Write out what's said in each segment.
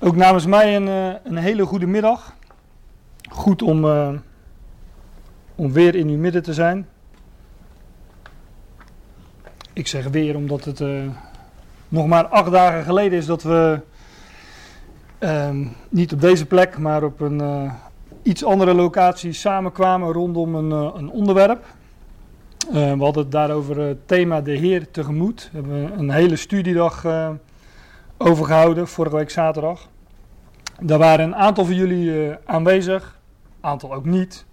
Ook namens mij een, eh, een hele goede middag. Goed om, uh, om weer in uw midden te zijn. Ik zeg weer omdat het uh, nog maar acht dagen geleden is dat we uh, niet op deze plek, maar op een iets andere locatie samenkwamen rondom een, een onderwerp. we hadden het daarover het thema de Heer tegemoet. We hebben een hele studiedag overgehouden, vorige week zaterdag. Daar waren een aantal van jullie uh, aanwezig, een aantal ook niet.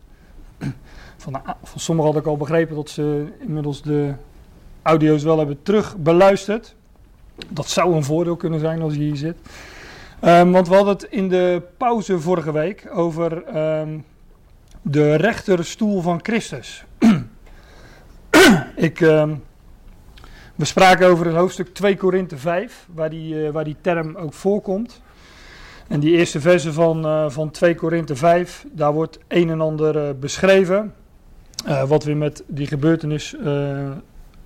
Van, van sommigen had ik al begrepen dat ze inmiddels de audio's wel hebben terug beluisterd. Dat zou een voordeel kunnen zijn als je hier zit. Um, want we hadden het in de pauze vorige week over um, de rechterstoel van Christus. ik, um, we spraken over het hoofdstuk 2 Korinthe 5, waar die, uh, waar die term ook voorkomt. En die eerste verse van, uh, van 2 Korinthe 5, daar wordt een en ander uh, beschreven. Uh, wat weer met die gebeurtenis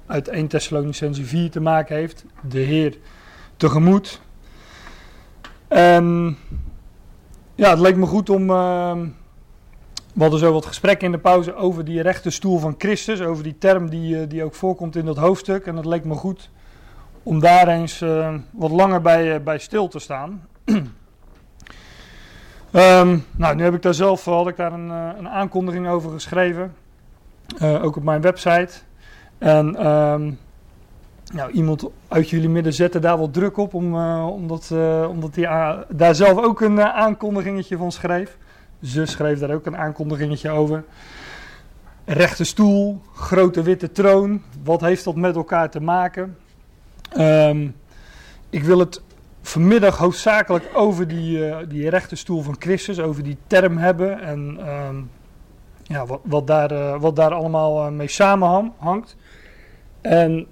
uit 1 Thessalonicense 4 te maken heeft. De Heer tegemoet. En ja, het leek me goed om. we hadden zo wat gesprekken in de pauze over die rechte stoel van Christus. Over die term die, die ook voorkomt in dat hoofdstuk. En het leek me goed om daar eens wat langer bij, bij stil te staan. Um, nou, nu heb ik daar zelf had ik daar een, een aankondiging over geschreven. Uh, ook op mijn website. En nou, iemand uit jullie midden zette daar wat druk op, om, omdat, uh, omdat hij daar zelf ook een aankondigingetje van schreef. Ze schreef daar ook een aankondigingetje over. Rechte stoel, grote witte troon, wat heeft dat met elkaar te maken? Um, ik wil het vanmiddag hoofdzakelijk over die, uh, die rechte stoel van Christus, over die term hebben en um, ja, wat, wat, daar, uh, wat daar allemaal uh, mee samenhangt. En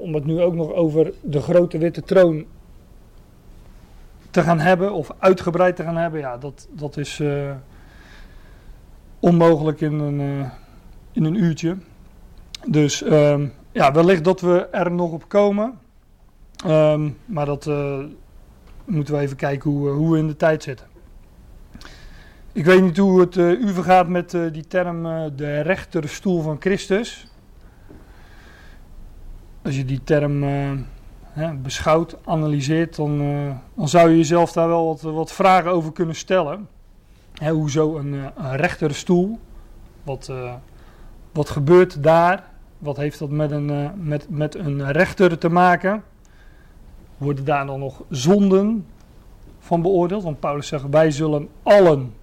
om het nu ook nog over de grote witte troon te gaan hebben, of uitgebreid te gaan hebben, ja, dat, dat is onmogelijk in een, in een uurtje. Dus um, ja, wellicht dat we er nog op komen. Um, maar dat moeten we even kijken hoe, hoe, we in de tijd zitten. Ik weet niet hoe het uh, u vergaat met uh, die term de rechterstoel van Christus. Als je die term hè, beschouwt, analyseert, dan, dan, zou je jezelf daar wel wat, wat vragen over kunnen stellen. Hè, hoezo een, een rechterstoel? Wat, wat gebeurt daar? Wat heeft dat met een, met, met een rechter te maken? Worden daar dan nog zonden van beoordeeld? Want Paulus zegt, wij zullen allen,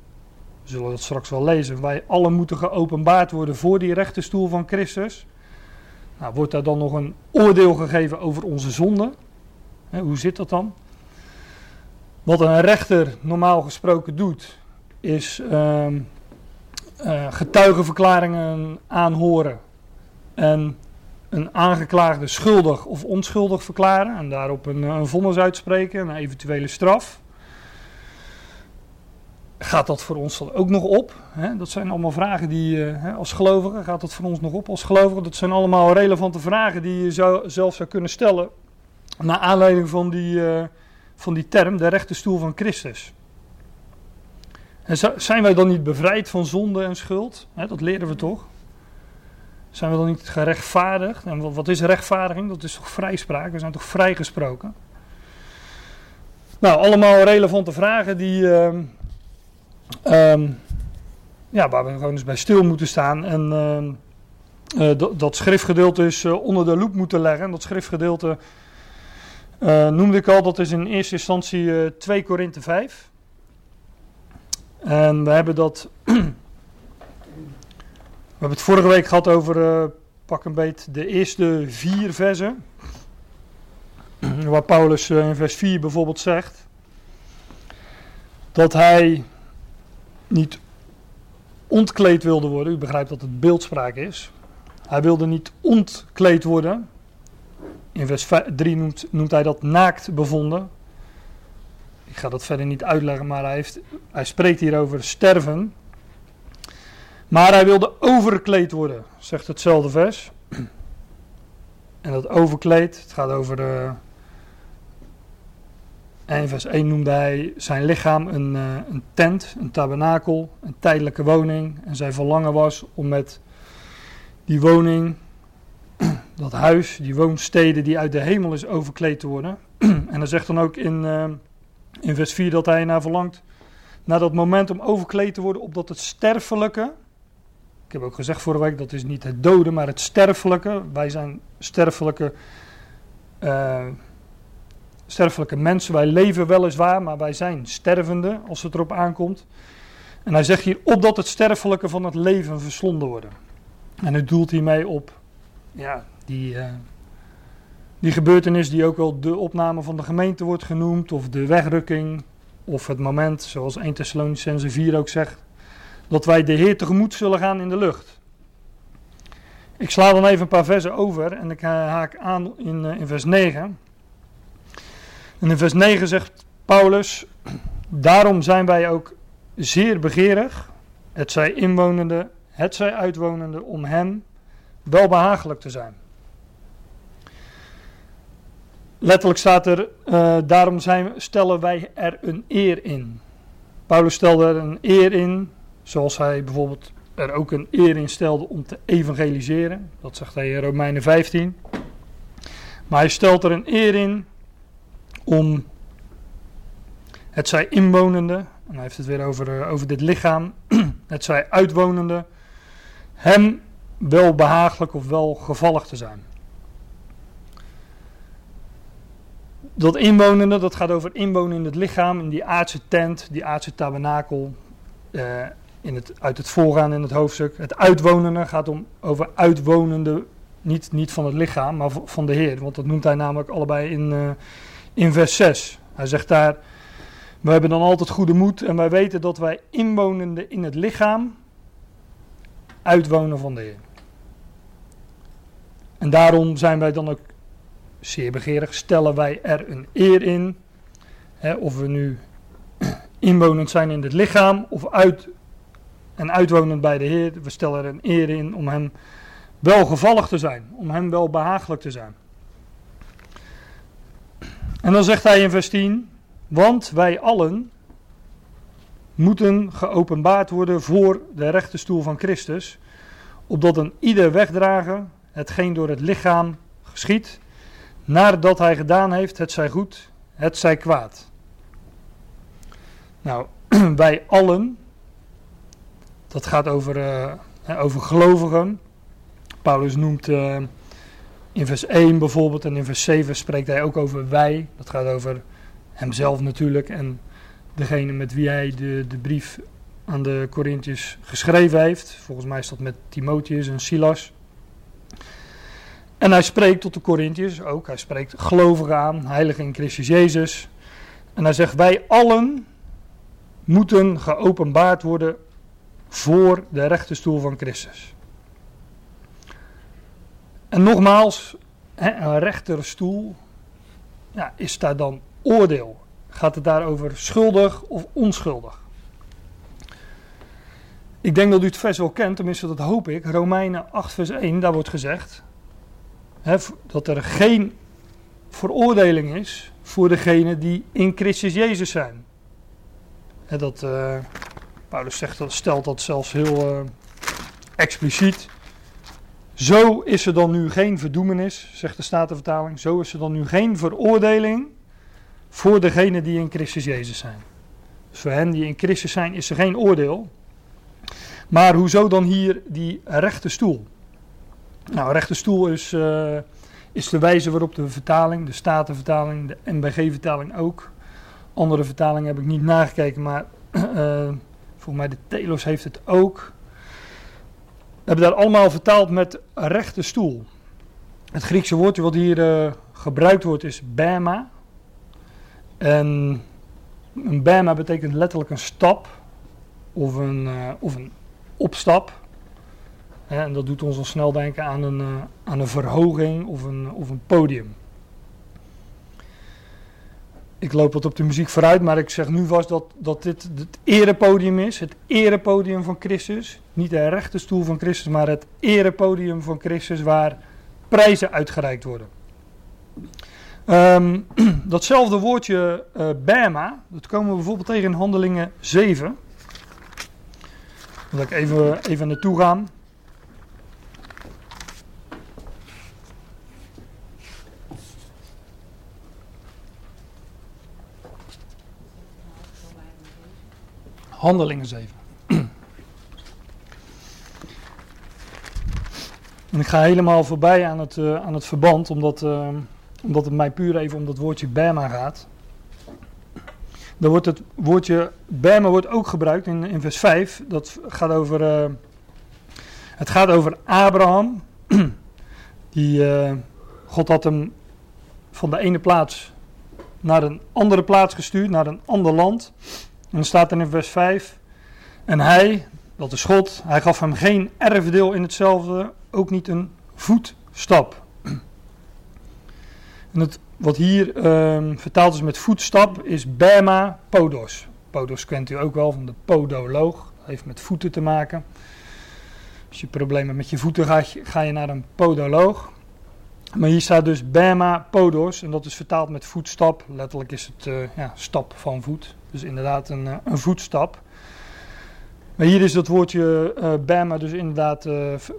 we zullen dat straks wel lezen, wij allen moeten geopenbaard worden voor die rechterstoel van Christus. Nou, wordt daar dan nog een oordeel gegeven over onze zonden? Hoe zit dat dan? Wat een rechter normaal gesproken doet, is uh, uh, getuigenverklaringen aanhoren en een aangeklaagde schuldig of onschuldig verklaren en daarop een, een vonnis uitspreken, een eventuele straf. Gaat dat voor ons dan ook nog op? Dat zijn allemaal vragen die uh, als gelovigen, gaat dat voor ons nog op als gelovigen? Dat zijn allemaal relevante vragen die je zou, zelf zou kunnen stellen. Naar aanleiding van die, uh, van die term, de rechterstoel van Christus. En zijn wij dan niet bevrijd van zonde en schuld? Dat leren we toch? Zijn we dan niet gerechtvaardigd? En wat is rechtvaardiging? Dat is toch vrijspraak? We zijn toch vrijgesproken? Nou, allemaal relevante vragen die, uh, um, ja, waar we gewoon eens bij stil moeten staan. En uh, uh, dat, schriftgedeelte is eh, onder de loep moeten leggen. Dat schriftgedeelte uh, noemde ik al, dat is in eerste instantie 2 Korinthe 5. En we hebben dat hebben het vorige week gehad over, uh, pak een beet, de eerste vier versen. Waar Paulus uh, in vers 4 bijvoorbeeld zegt dat hij niet ontkleed wilde worden. U begrijpt dat het beeldspraak is. Hij wilde niet ontkleed worden. In vers 3 noemt, noemt hij dat naakt bevonden. Ik ga dat verder niet uitleggen, maar hij, heeft, hij spreekt hier over sterven. Maar hij wilde overkleed worden, zegt hetzelfde vers. En dat overkleed, het gaat over de, in vers 1 noemde hij zijn lichaam een, uh, een tent, een tabernakel, een tijdelijke woning. En zijn verlangen was om met die woning, dat huis, die woonsteden die uit de hemel is overkleed te worden. en hij zegt dan ook in, uh, in vers 4 dat hij naar verlangt, naar dat moment om overkleed te worden, opdat het sterfelijke, ik heb ook gezegd vorige week, dat is niet het doden, maar het sterfelijke. Wij zijn sterfelijke, uh, sterfelijke mensen. Wij leven weliswaar, maar wij zijn stervende als het erop aankomt. En hij zegt hier, opdat het sterfelijke van het leven verslonden worden. En het doelt hiermee op ja, die, uh, die gebeurtenis die ook wel de opname van de gemeente wordt genoemd, of de wegrukking, of het moment, zoals 1 Thessalonicense 4 ook zegt, dat wij de Heer tegemoet zullen gaan in de lucht. Ik sla dan even een paar versen over en ik haak aan in, uh, in vers 9. En in vers 9 zegt Paulus, daarom zijn wij ook zeer begeerig, het zij inwonende, het zij uitwonende, om hem welbehagelijk te zijn. Letterlijk staat er, uh, daarom zijn, stellen wij er een eer in. Paulus stelde er een eer in, zoals hij bijvoorbeeld er ook een eer in stelde om te evangeliseren. Dat zegt hij in Romeinen 15. Maar hij stelt er een eer in om het zij inwonende, en hij heeft het weer over, uh, over dit lichaam, het zij uitwonende, hem wel behagelijk of wel gevallig te zijn. Dat inwonende, dat gaat over inwonen in het lichaam, in die aardse tent, die aardse tabernakel, uh, in het, uit het voorgaan in het hoofdstuk. Het uitwonende gaat om over uitwonende, niet, niet van het lichaam, maar van de Heer. Want dat noemt hij namelijk allebei in, uh, in vers 6. Hij zegt daar, we hebben dan altijd goede moed en wij weten dat wij inwonende in het lichaam uitwonen van de Heer. En daarom zijn wij dan ook zeer begeerig, stellen wij er een eer in. Hè, of we nu inwonend zijn in het lichaam of uit en uitwonend bij de Heer. We stellen er een eer in om hem welgevallig te zijn, om hem wel behagelijk te zijn. En dan zegt hij in vers 10, want wij allen moeten geopenbaard worden voor de rechte stoel van Christus, opdat een ieder wegdragen hetgeen door het lichaam geschiet, nadat hij gedaan heeft, het zij goed, het zij kwaad. Nou, wij allen, dat gaat over, uh, over gelovigen. Paulus noemt uh, in vers 1 bijvoorbeeld en in vers 7 spreekt hij ook over wij. Dat gaat over hemzelf natuurlijk en degene met wie hij de, de brief aan de Corinthiërs geschreven heeft. Volgens mij is dat met Timotheus en Silas. En hij spreekt tot de Corinthiërs ook. Hij spreekt gelovigen aan, heiligen in Christus Jezus. En hij zegt: Wij allen moeten geopenbaard worden voor de rechterstoel van Christus. En nogmaals, een rechterstoel, ja, is daar dan oordeel? Gaat het daarover schuldig of onschuldig? Ik denk dat u het vers wel kent, tenminste dat hoop ik. Romeinen 8 vers 1, daar wordt gezegd dat er geen veroordeling is voor degenen die in Christus Jezus zijn. dat, uh, Paulus zegt stelt dat zelfs heel uh, expliciet. Zo is er dan nu geen verdoemenis, zegt de Statenvertaling. Zo is er dan nu geen veroordeling voor degenen die in Christus Jezus zijn. Dus voor hen die in Christus zijn is er geen oordeel. Maar hoezo dan hier die rechte stoel? Nou, rechterstoel is, uh, is de wijze waarop de vertaling, de Statenvertaling, de NBG-vertaling ook. Andere vertalingen heb ik niet nagekeken, maar uh, volgens mij de Telos heeft het ook. We hebben daar allemaal vertaald met rechterstoel. Het Griekse woordje wat hier uh, gebruikt wordt is bema. En een bema betekent letterlijk een stap of een, of een opstap. En dat doet ons al snel denken aan een, uh, aan een verhoging of een, of een podium. Ik loop wat op de muziek vooruit, maar ik zeg nu vast dat, dat dit het erepodium is. Het erepodium van Christus. Niet de rechte stoel van Christus, maar het erepodium van Christus waar prijzen uitgereikt worden. Ehm, datzelfde woordje uh, Bama, dat komen we bijvoorbeeld tegen in Handelingen 7. Dat ik even, even naartoe gaan. Handelingen 7. en ik ga helemaal voorbij aan het, uh, aan het verband, omdat, uh, omdat het mij puur even om dat woordje Bema gaat. Dan wordt het woordje Bema wordt ook gebruikt in, in vers 5. Dat gaat over, uh, het gaat over Abraham. Die, God had hem van de ene plaats naar een andere plaats gestuurd, naar een ander land. En dan staat er in vers 5. En hij, dat is God, hij gaf hem geen erfdeel in hetzelfde, ook niet een voetstap. En het, wat hier um, vertaald is met voetstap is Bema Podos. Podos kent u ook wel van de podoloog. Dat heeft met voeten te maken. Als je problemen met je voeten gaat, ga je naar een podoloog. Maar hier staat dus Bema Podos en dat is vertaald met voetstap. Letterlijk is het uh, ja, stap van voet. Dus inderdaad een, uh, een voetstap. Maar hier is dat woordje uh, Bema dus inderdaad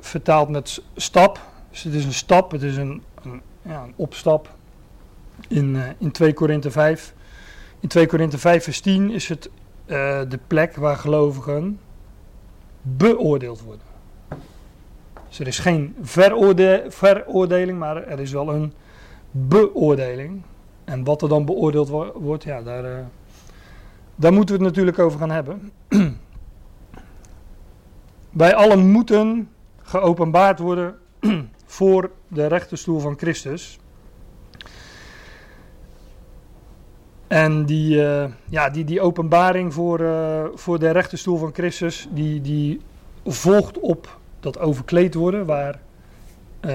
vertaald met stap. Dus het is een stap, het is een, een, ja, een opstap in, in 2 Korinthe 5. In 2 Korinthe 5 vers 10 is het de plek waar gelovigen beoordeeld worden. Dus er is geen veroorde veroordeling, maar er is wel een beoordeling. En wat er dan beoordeeld wo wordt, ja, daar, daar moeten we het natuurlijk over gaan hebben. Wij allen moeten geopenbaard worden voor de rechterstoel van Christus. En die, uh, ja, die, die openbaring voor, uh, voor de rechterstoel van Christus, die, die volgt op dat overkleed worden, waar uh,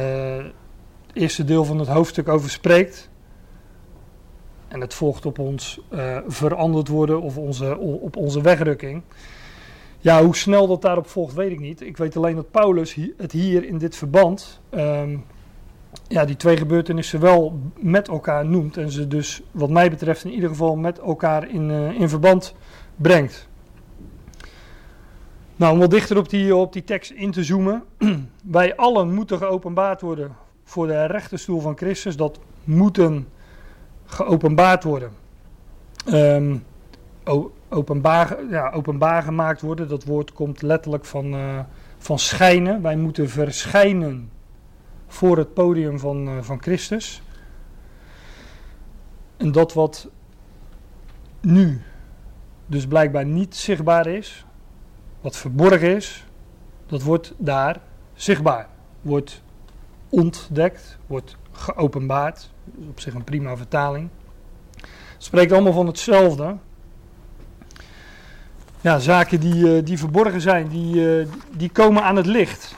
het eerste deel van het hoofdstuk over spreekt. En het volgt op ons veranderd worden of onze, op onze wegrukking. Ja, hoe snel dat daarop volgt, weet ik niet. Ik weet alleen dat Paulus het hier in dit verband, um, ja, die twee gebeurtenissen wel met elkaar noemt. En ze dus, wat mij betreft, in ieder geval met elkaar in, uh, in verband brengt. Nou, om wat dichter op die, op die tekst in te zoomen. Wij allen moeten geopenbaard worden voor de rechterstoel van Christus. Dat moeten geopenbaard worden. Oh, openbaar, ja, openbaar gemaakt worden. Dat woord komt letterlijk van, uh, van schijnen. Wij moeten verschijnen voor het podium van, uh, van Christus. En dat wat nu dus blijkbaar niet zichtbaar is, wat verborgen is, dat wordt daar zichtbaar. Wordt ontdekt, wordt geopenbaard. op zich een prima vertaling. Het spreekt allemaal van hetzelfde ja, zaken die, uh, die verborgen zijn, die, uh, die komen aan het licht.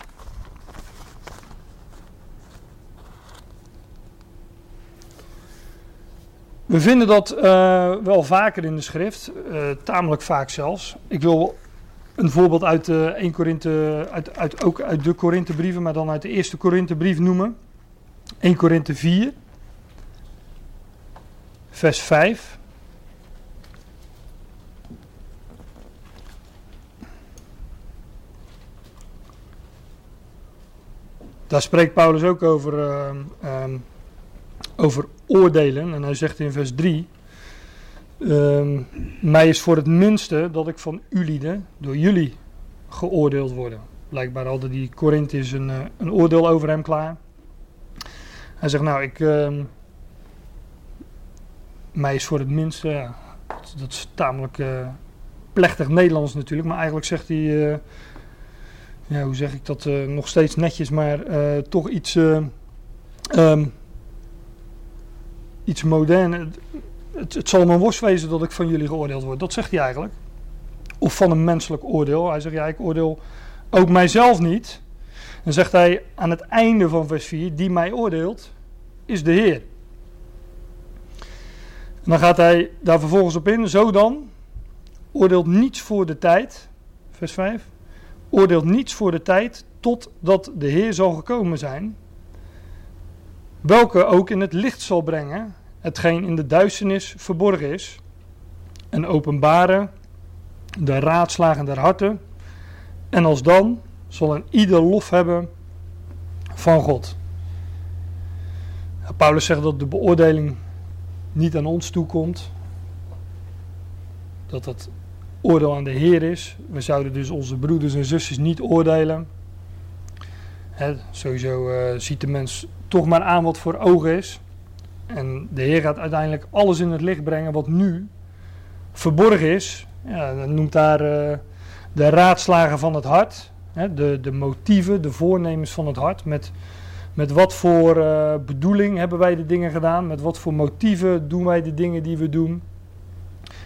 We vinden dat uh, wel vaker in de schrift, tamelijk vaak zelfs. Ik wil een voorbeeld uit, 1 Korinthe, uit, uit, ook uit de Korinthebrieven, maar dan uit de eerste Korinthebrief noemen. 1 Korinthe 4, vers 5. Daar spreekt Paulus ook over, uh, um, over oordelen. En hij zegt in vers 3: um, Mij is voor het minste dat ik van ulieden, door jullie, geoordeeld worden. Blijkbaar hadden die Corinthiërs een, uh, een oordeel over hem klaar. Hij zegt: Nou, ik. Uh, mij is voor het minste. Dat, is tamelijk uh, plechtig Nederlands natuurlijk. Maar eigenlijk zegt hij eh, ja, hoe zeg ik dat, nog steeds netjes, maar toch iets, um, iets modern. Het, zal me worst wezen dat ik van jullie geoordeeld word. Dat zegt hij eigenlijk. Of van een menselijk oordeel. Hij zegt, ja, ik oordeel ook mijzelf niet. Dan zegt hij aan het einde van vers 4, die mij oordeelt, is de Heer. En dan gaat hij daar vervolgens op in, zo dan, oordeelt niets voor de tijd, vers 5 oordeelt niets voor de tijd totdat de Heer zal gekomen zijn, welke ook in het licht zal brengen hetgeen in de duisternis verborgen is en openbaren de raadslagen der harten. En als dan zal een ieder lof hebben van God. Paulus zegt dat de beoordeling niet aan ons toekomt. Dat dat oordeel aan de Heer is. We zouden dus onze broeders en zusters niet oordelen. sowieso uh, ziet de mens toch maar aan wat voor ogen is. En de Heer gaat uiteindelijk alles in het licht brengen wat nu verborgen is. Ja, noemt daar uh, de raadslagen van het hart. Hè, de, de motieven, de voornemens van het hart. Met, met wat voor uh, bedoeling hebben wij de dingen gedaan? Met wat voor motieven doen wij de dingen die we doen?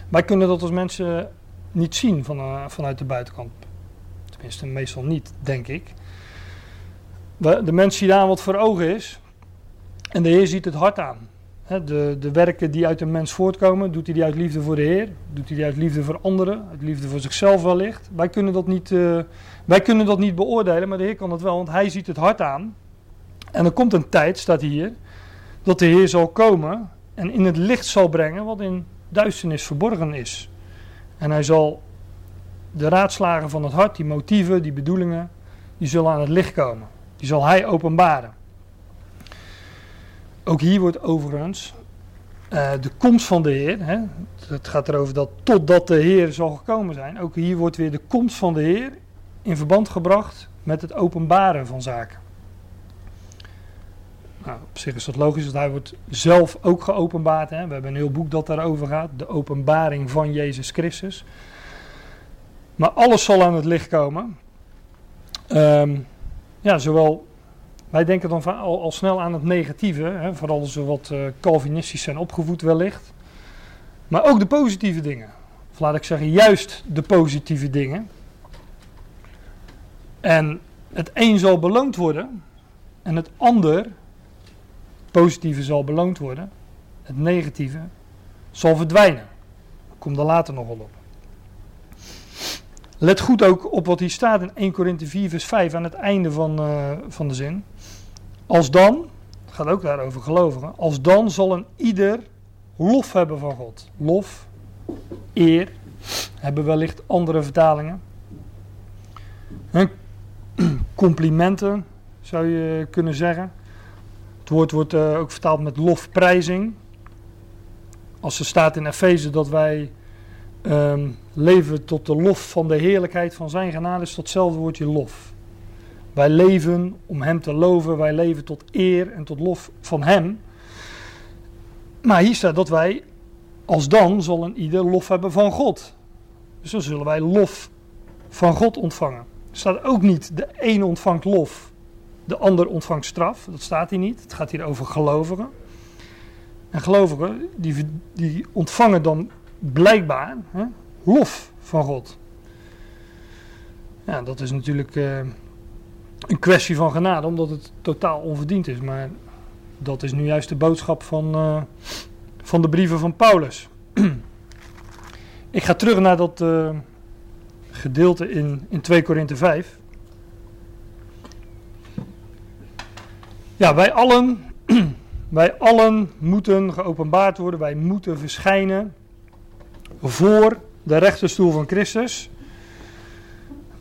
Wij kunnen dat als mensen niet zien van, uh, vanuit de buitenkant. Tenminste, meestal niet, denk ik. De mens ziet aan wat voor ogen is. En de Heer ziet het hart aan. De, de werken die uit een mens voortkomen, doet hij die uit liefde voor de Heer? Doet hij die uit liefde voor anderen? Uit liefde voor zichzelf wellicht? Wij kunnen dat niet, uh, wij kunnen dat niet beoordelen, maar de Heer kan het wel, want hij ziet het hart aan. En er komt een tijd, staat hier, dat de Heer zal komen en in het licht zal brengen wat in duisternis verborgen is. En hij zal de raadslagen van het hart, die motieven, die bedoelingen, die zullen aan het licht komen. Die zal hij openbaren. Ook hier wordt overigens uh, de komst van de Heer, hè, het gaat erover dat totdat de Heer zal gekomen zijn, ook hier wordt weer de komst van de Heer in verband gebracht met het openbaren van zaken. Nou, op zich is dat logisch, want hij wordt zelf ook geopenbaard. Hè. We hebben een heel boek dat daarover gaat, de openbaring van Jezus Christus. Maar alles zal aan het licht komen. Um, ja, zowel wij denken dan al, al snel aan het negatieve, hè, vooral als we wat uh, Calvinistisch zijn opgevoed wellicht. Maar ook de positieve dingen. Of laat ik zeggen, juist de positieve dingen. En het een zal beloond worden en het ander, positieve zal beloond worden, het negatieve zal verdwijnen. Ik kom daar later nog wel op. Let goed ook op wat hier staat in 1 Korinthe 4 vers 5 aan het einde van, uh, van de zin. Als dan, het gaat ook daarover gelovigen, als dan zal een ieder lof hebben van God. Lof, eer, hebben wellicht andere vertalingen. Complimenten zou je kunnen zeggen. Het woord wordt uh, ook vertaald met lofprijzing. Als er staat in Efeze dat wij um, leven tot de lof van de heerlijkheid van zijn genade, is datzelfde woordje lof. Wij leven om Hem te loven, wij leven tot eer en tot lof van Hem. Maar hier staat dat wij, als dan, zal een ieder lof hebben van God. Dus dan zullen wij lof van God ontvangen. Er staat ook niet, de een ontvangt lof, de ander ontvangt straf. Dat staat hier niet. Het gaat hier over gelovigen. En gelovigen, die, die ontvangen dan blijkbaar hè, lof van God. Ja, dat is natuurlijk... Uh, een kwestie van genade, omdat het totaal onverdiend is. Maar dat is nu juist de boodschap van, uh, van de brieven van Paulus. Ik ga terug naar dat uh, gedeelte in, in 2 Korinthe 5. Ja, wij allen, wij allen moeten geopenbaard worden. Wij moeten verschijnen voor de rechterstoel van Christus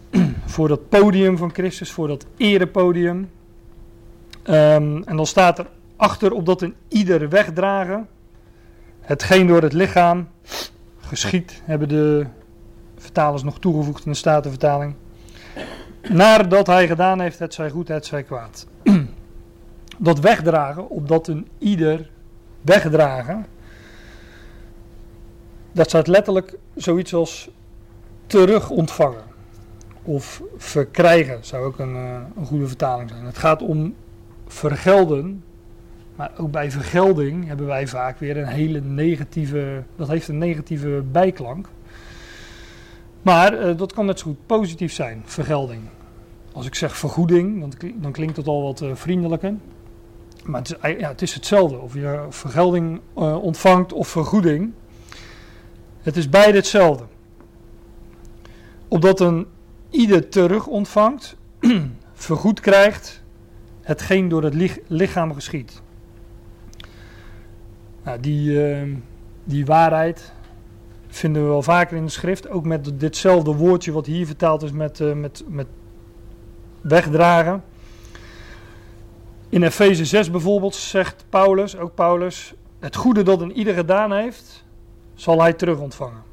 voor dat podium van Christus, voor dat erepodium. Um, en dan staat er achter op dat een ieder wegdragen, hetgeen door het lichaam geschiet, hebben de vertalers nog toegevoegd in de Statenvertaling. Nadat hij gedaan heeft, het zij goed, het zij kwaad. dat wegdragen, opdat een ieder wegdragen, dat staat letterlijk zoiets als terug ontvangen of verkrijgen zou ook een, uh, een goede vertaling zijn. Het gaat om vergelden, maar ook bij vergelding hebben wij vaak weer een hele negatieve, dat heeft een negatieve bijklank. Maar uh, dat kan net zo goed positief zijn, vergelding. Als ik zeg vergoeding, dan, klinkt, dan klinkt dat al wat uh, vriendelijker. Maar het is, ja, het is hetzelfde, of je vergelding ontvangt of vergoeding. Het is beide hetzelfde. Opdat een ieder terug ontvangt, vergoed krijgt hetgeen door het lichaam geschiet. Nou, die, ehm, die waarheid vinden we wel vaker in de schrift. Ook met ditzelfde woordje wat hier vertaald is met, uh, met, met wegdragen. In Efeze 6 bijvoorbeeld zegt Paulus, ook Paulus, het goede dat een ieder gedaan heeft, zal hij terug ontvangen.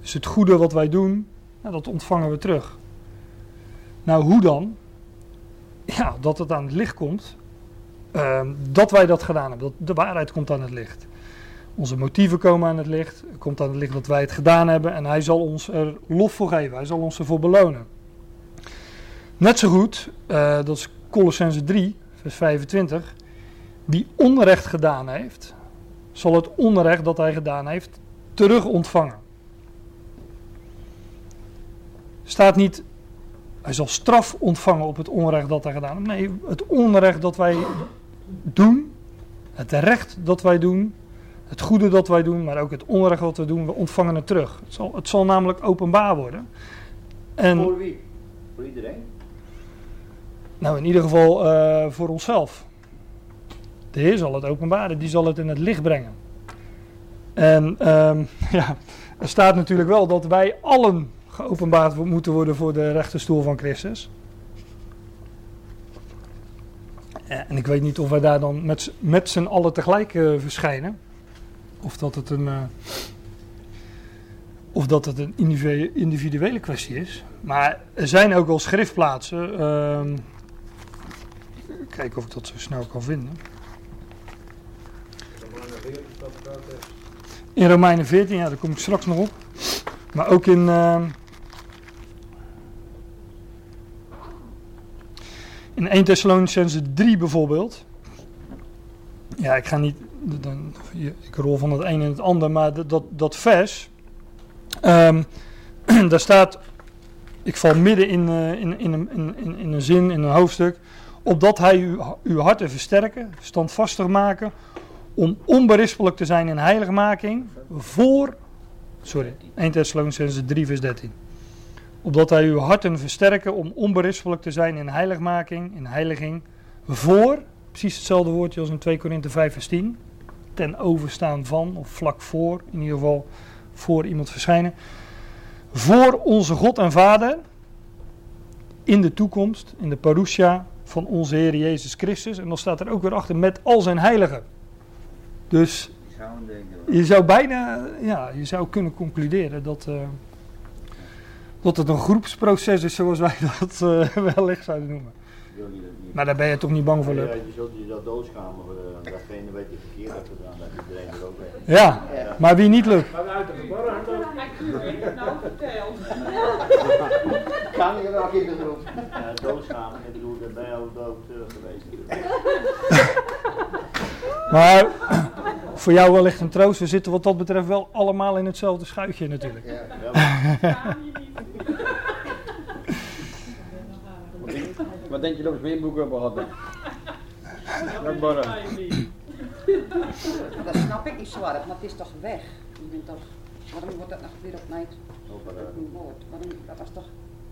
Dus het goede wat wij doen, nou, dat ontvangen we terug. Nou, hoe dan? Ja, dat het aan het licht komt. Uh, dat wij dat gedaan hebben. Dat de waarheid komt aan het licht. Onze motieven komen aan het licht. Komt aan het licht dat wij het gedaan hebben. En hij zal ons er lof voor geven. Hij zal ons ervoor belonen. Net zo goed, uh, dat is Colossense 3, vers 25. Wie onrecht gedaan heeft, zal het onrecht dat hij gedaan heeft terug ontvangen. Staat niet, hij zal straf ontvangen op het onrecht dat hij gedaan heeft. Nee, het onrecht dat wij doen, het recht dat wij doen, het goede dat wij doen, maar ook het onrecht dat we doen, we ontvangen het terug. Het zal, het zal namelijk openbaar worden. En, voor wie? Voor iedereen? Nou, in ieder geval uh, voor onszelf. De Heer zal het openbaren, die zal het in het licht brengen. En um, ja, er staat natuurlijk wel dat wij allen geopenbaard moeten worden voor de rechterstoel van Christus. En ik weet niet of wij daar dan met, met z'n allen tegelijk uh, verschijnen. Of dat het een, uh, of dat het een individuele kwestie is. Maar er zijn ook wel schriftplaatsen. Uh, kijken of ik dat zo snel kan vinden. In Romeinen 14, ja, daar kom ik straks nog op. Maar ook in. In 1 Thessalonicense 3 bijvoorbeeld. Ja, ik ga niet. Ik rol van het een in het ander, maar dat, dat, vers. Um, daar staat. Ik val midden in, uh, in, in, in, in, een zin, in een hoofdstuk opdat hij uw, uw harten versterken, standvastig maken, om onberispelijk te zijn in heiligmaking voor, sorry, 1 Thessalonicense 3 vers 13. Opdat hij uw harten versterken om onberispelijk te zijn in heiligmaking, in heiliging, voor, precies hetzelfde woordje als in 2 Korinthe 5 vers 10, ten overstaan van, of vlak voor, in ieder geval voor iemand verschijnen, voor onze God en Vader, in de toekomst, in de parousia, van onze Heer Jezus Christus. En dan staat er ook weer achter met al zijn heiligen. Dus je zou bijna, ja, je zou kunnen concluderen dat, uh, dat het een groepsproces is zoals wij dat uh, wellicht zouden noemen. Maar daar ben je toch niet bang voor, Luc? Ja, je zult je dat doodschamen voor uh, datgene weet je verkeerd hebt gedaan, dat iedereen er ook weet. Ja, ja, maar wie niet, Luc? Maar uit de verborgen nou verteld. Kan je wel kinderen doen? Doodschamen, ik bedoel, dat ben je ook dood uh, geweest. maar voor jou wellicht een troost, we zitten wat dat betreft wel allemaal in hetzelfde schuitje natuurlijk. Ja, ja. Wat denk je dat we meer boeken hebben gehad? Dat snap ik niet zwaar, maar het is toch weg. Je bent toch, waarom wordt dat nog weer opnieuw woord? Waarom, dat was toch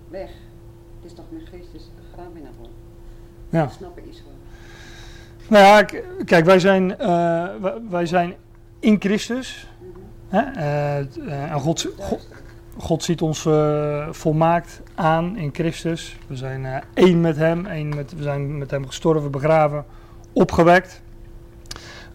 weg? Het is toch met Christus naar voren. Ja. Dat snap ik niet zwaar. Nou ja, kijk, wij zijn, uh, wij zijn in Christus. Hè? Uh, en God, God, ziet ons uh, volmaakt aan in Christus. We zijn één met Hem. Één met, we zijn met Hem gestorven, begraven, opgewekt.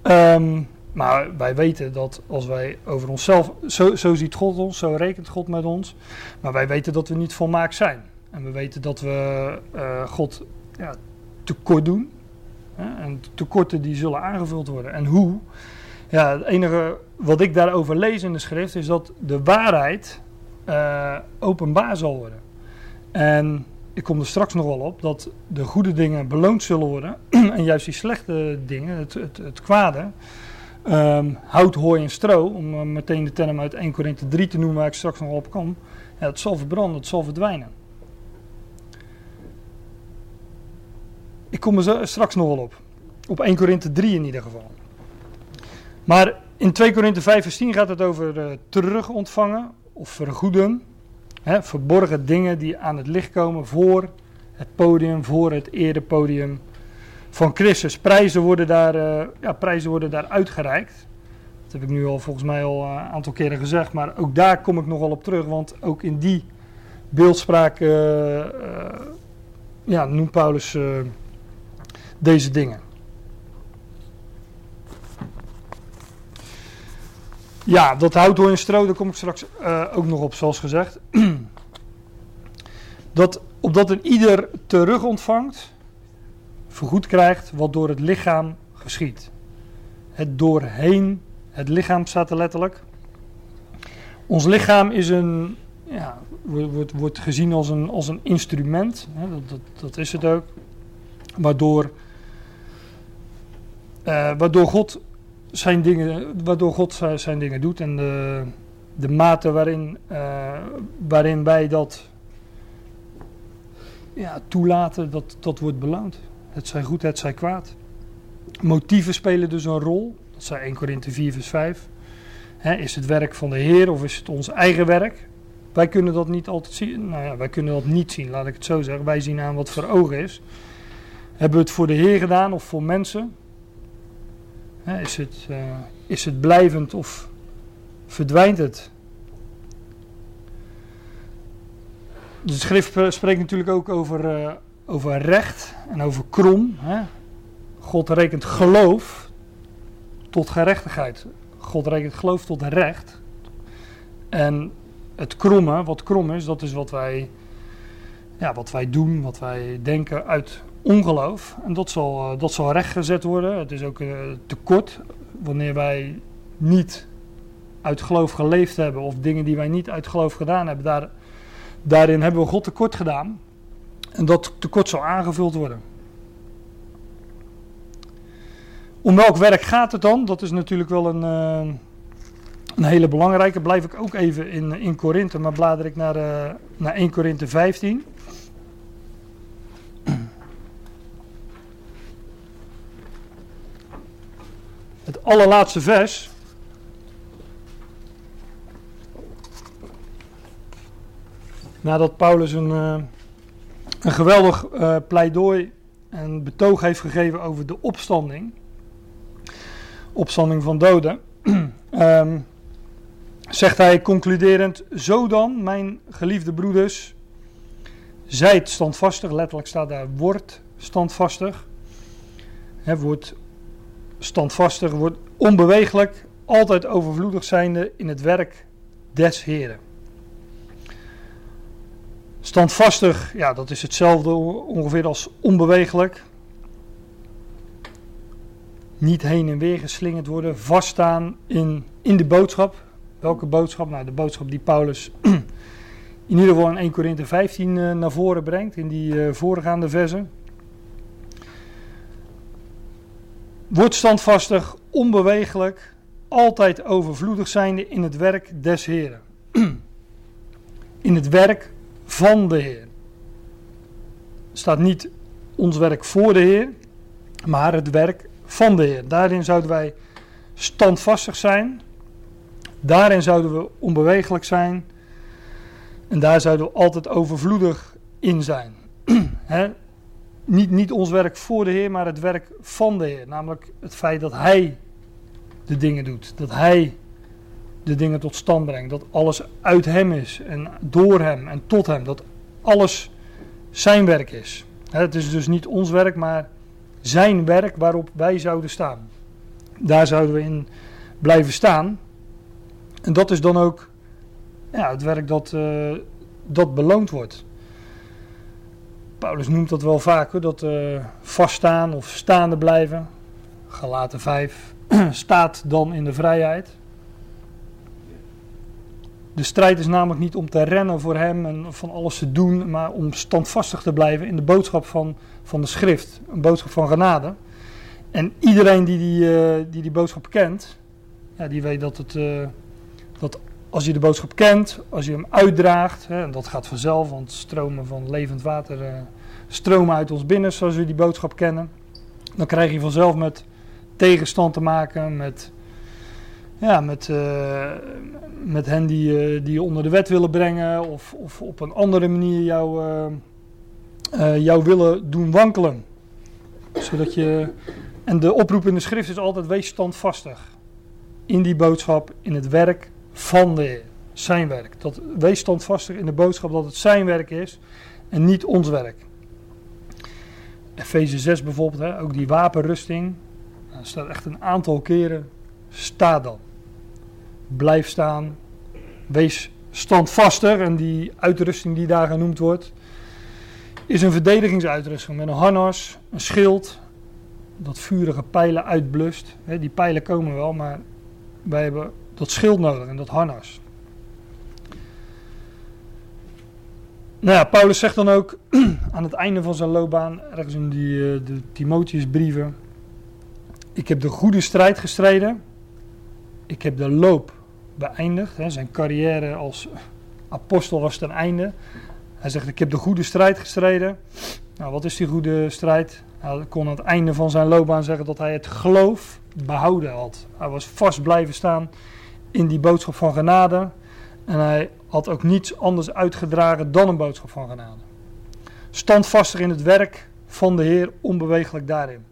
Um, maar wij weten dat als wij over onszelf, zo, zo ziet God ons, zo rekent God met ons. Maar wij weten dat we niet volmaakt zijn. En we weten dat we God ja, tekort doen. En tekorten die zullen aangevuld worden. En hoe? Ja, het enige wat ik daarover lees in de schrift is dat de waarheid uh, openbaar zal worden. En ik kom er straks nog wel op dat de goede dingen beloond zullen worden. en juist die slechte dingen, het, het, het kwade, um, hout, hooi en stro, om uh, meteen de term uit 1 Korinthe 3 te noemen waar ik straks nog op kom. Het zal verbranden, het zal verdwijnen. Ik kom er straks nog wel op. Op 1 Korinthe 3 in ieder geval. Maar in 2 Korinthe 5 vers 10 gaat het over uh, terug ontvangen of vergoeden. Hè, verborgen dingen die aan het licht komen voor het podium, voor het erepodium van Christus. Prijzen worden daar, ja, prijzen worden daar uitgereikt. Dat heb ik nu al volgens mij al een aantal keren gezegd. Maar ook daar kom ik nogal op terug. Want ook in die beeldspraak ja, noemt Paulus deze dingen. Ja, dat houthoorn en stro, daar kom ik straks uh, ook nog op, zoals gezegd. dat, opdat een ieder terug ontvangt, vergoed krijgt wat door het lichaam geschiet. Het doorheen, het lichaam staat er letterlijk. Ons lichaam is een, ja, wordt, wordt gezien als een, als een instrument, hè, dat, dat, dat is het ook, waardoor, waardoor God zijn dingen, waardoor God zijn dingen doet en de, de mate waarin, uh, waarin wij dat ja, toelaten, dat, dat wordt beloond. Het zij goed, het zij kwaad. Motieven spelen dus een rol. Dat zijn 1 Korinthe 4 vers 5. is het werk van de Heer of is het ons eigen werk? Wij kunnen dat niet altijd zien. Nou ja, wij kunnen dat niet zien, laat ik het zo zeggen. Wij zien aan wat voor ogen is. Hebben we het voor de Heer gedaan of voor mensen? Is, het, uh, is het blijvend of verdwijnt het? De schrift spreekt natuurlijk ook over, uh, over recht en over krom. Hè? God rekent geloof tot gerechtigheid. God rekent geloof tot recht. En het kromme, wat krom is, dat is wat wij, ja, wat wij doen, wat wij denken uit ongeloof. En dat zal, uh, dat zal rechtgezet worden. Het is ook uh, tekort wanneer wij niet uit geloof geleefd hebben. Of dingen die wij niet uit geloof gedaan hebben. Daar, daarin hebben we God tekort gedaan. En dat tekort zal aangevuld worden. Om welk werk gaat het dan? Dat is natuurlijk wel een, uh, een hele belangrijke. Blijf ik ook even in, in Korinthe, maar blader ik naar, naar 1 Korinthe 15. Het allerlaatste vers. Nadat Paulus een, uh, een geweldig uh, pleidooi en betoog heeft gegeven over de opstanding. Opstanding van doden. um, zegt hij concluderend: Zo dan, mijn geliefde broeders, zijt standvastig. Letterlijk staat daar: wordt standvastig. He, wordt standvastig, wordt onbewegelijk, altijd overvloedig zijnde in het werk des Heren. Standvastig, ja, dat is hetzelfde ongeveer als onbewegelijk. Niet heen en weer geslingerd worden, vaststaan in, in de boodschap. Welke boodschap? Nou, de boodschap die Paulus in ieder geval in 1 Korinthe 15 uh, naar voren brengt, in die uh, voorgaande versen. Word standvastig, onbewegelijk, altijd overvloedig zijnde in het werk des Heren. In het werk van de Heer. Er staat niet ons werk voor de Heer, maar het werk van de Heer. Daarin zouden wij standvastig zijn. Daarin zouden we onbewegelijk zijn. En daar zouden we altijd overvloedig in zijn. niet, niet ons werk voor de Heer, maar het werk van de Heer. Namelijk het feit dat Hij de dingen doet. Dat Hij de dingen tot stand brengt. Dat alles uit Hem is en door Hem en tot Hem. Dat alles Zijn werk is. Het is dus niet ons werk, maar Zijn werk waarop wij zouden staan. Daar zouden we in blijven staan. En dat is dan ook ja, het werk dat, uh, dat beloond wordt. Paulus noemt dat wel vaker, dat uh, vaststaan of staande blijven. Galaten 5 staat dan in de vrijheid. De strijd is namelijk niet om te rennen voor hem en van alles te doen, maar om standvastig te blijven in de boodschap van, van de schrift. Een boodschap van genade. En iedereen die die, uh, die, die boodschap kent, ja, die weet dat, het, uh, dat als je de boodschap kent, als je hem uitdraagt, hè, en dat gaat vanzelf, want stromen van levend water uh, stromen uit ons binnen, zoals we die boodschap kennen. Dan krijg je vanzelf met tegenstand te maken, met, ja, met, uh, met hen die, uh, die je onder de wet willen brengen, of, of op een andere manier jou, jou willen doen wankelen. Zodat je, en de oproep in de schrift is altijd wees standvastig. In die boodschap, in het werk van de. Zijn werk. Dat, wees standvastig in de boodschap dat het zijn werk is en niet ons werk. Efeze 6 bijvoorbeeld, hè, ook die wapenrusting. Er staat echt een aantal keren. Sta dan. Blijf staan. Wees standvastig. En die uitrusting die daar genoemd wordt, is een verdedigingsuitrusting met een harnas, een schild, dat vurige pijlen uitblust. die pijlen komen wel, maar wij hebben dat schild nodig en dat harnas. Nou ja, Paulus zegt dan ook aan het einde van zijn loopbaan, ergens in die, uh, de Timotheusbrieven, ik heb de goede strijd gestreden, ik heb de loop beëindigd, hè, zijn carrière als apostel was ten einde. Hij zegt, ik heb de goede strijd gestreden. Nou, wat is die goede strijd? Hij kon aan het einde van zijn loopbaan zeggen dat hij het geloof behouden had. Hij was vast blijven staan in die boodschap van genade. En hij had ook niets anders uitgedragen dan een boodschap van genade. Standvastig in het werk van de Heer, onbewegelijk daarin.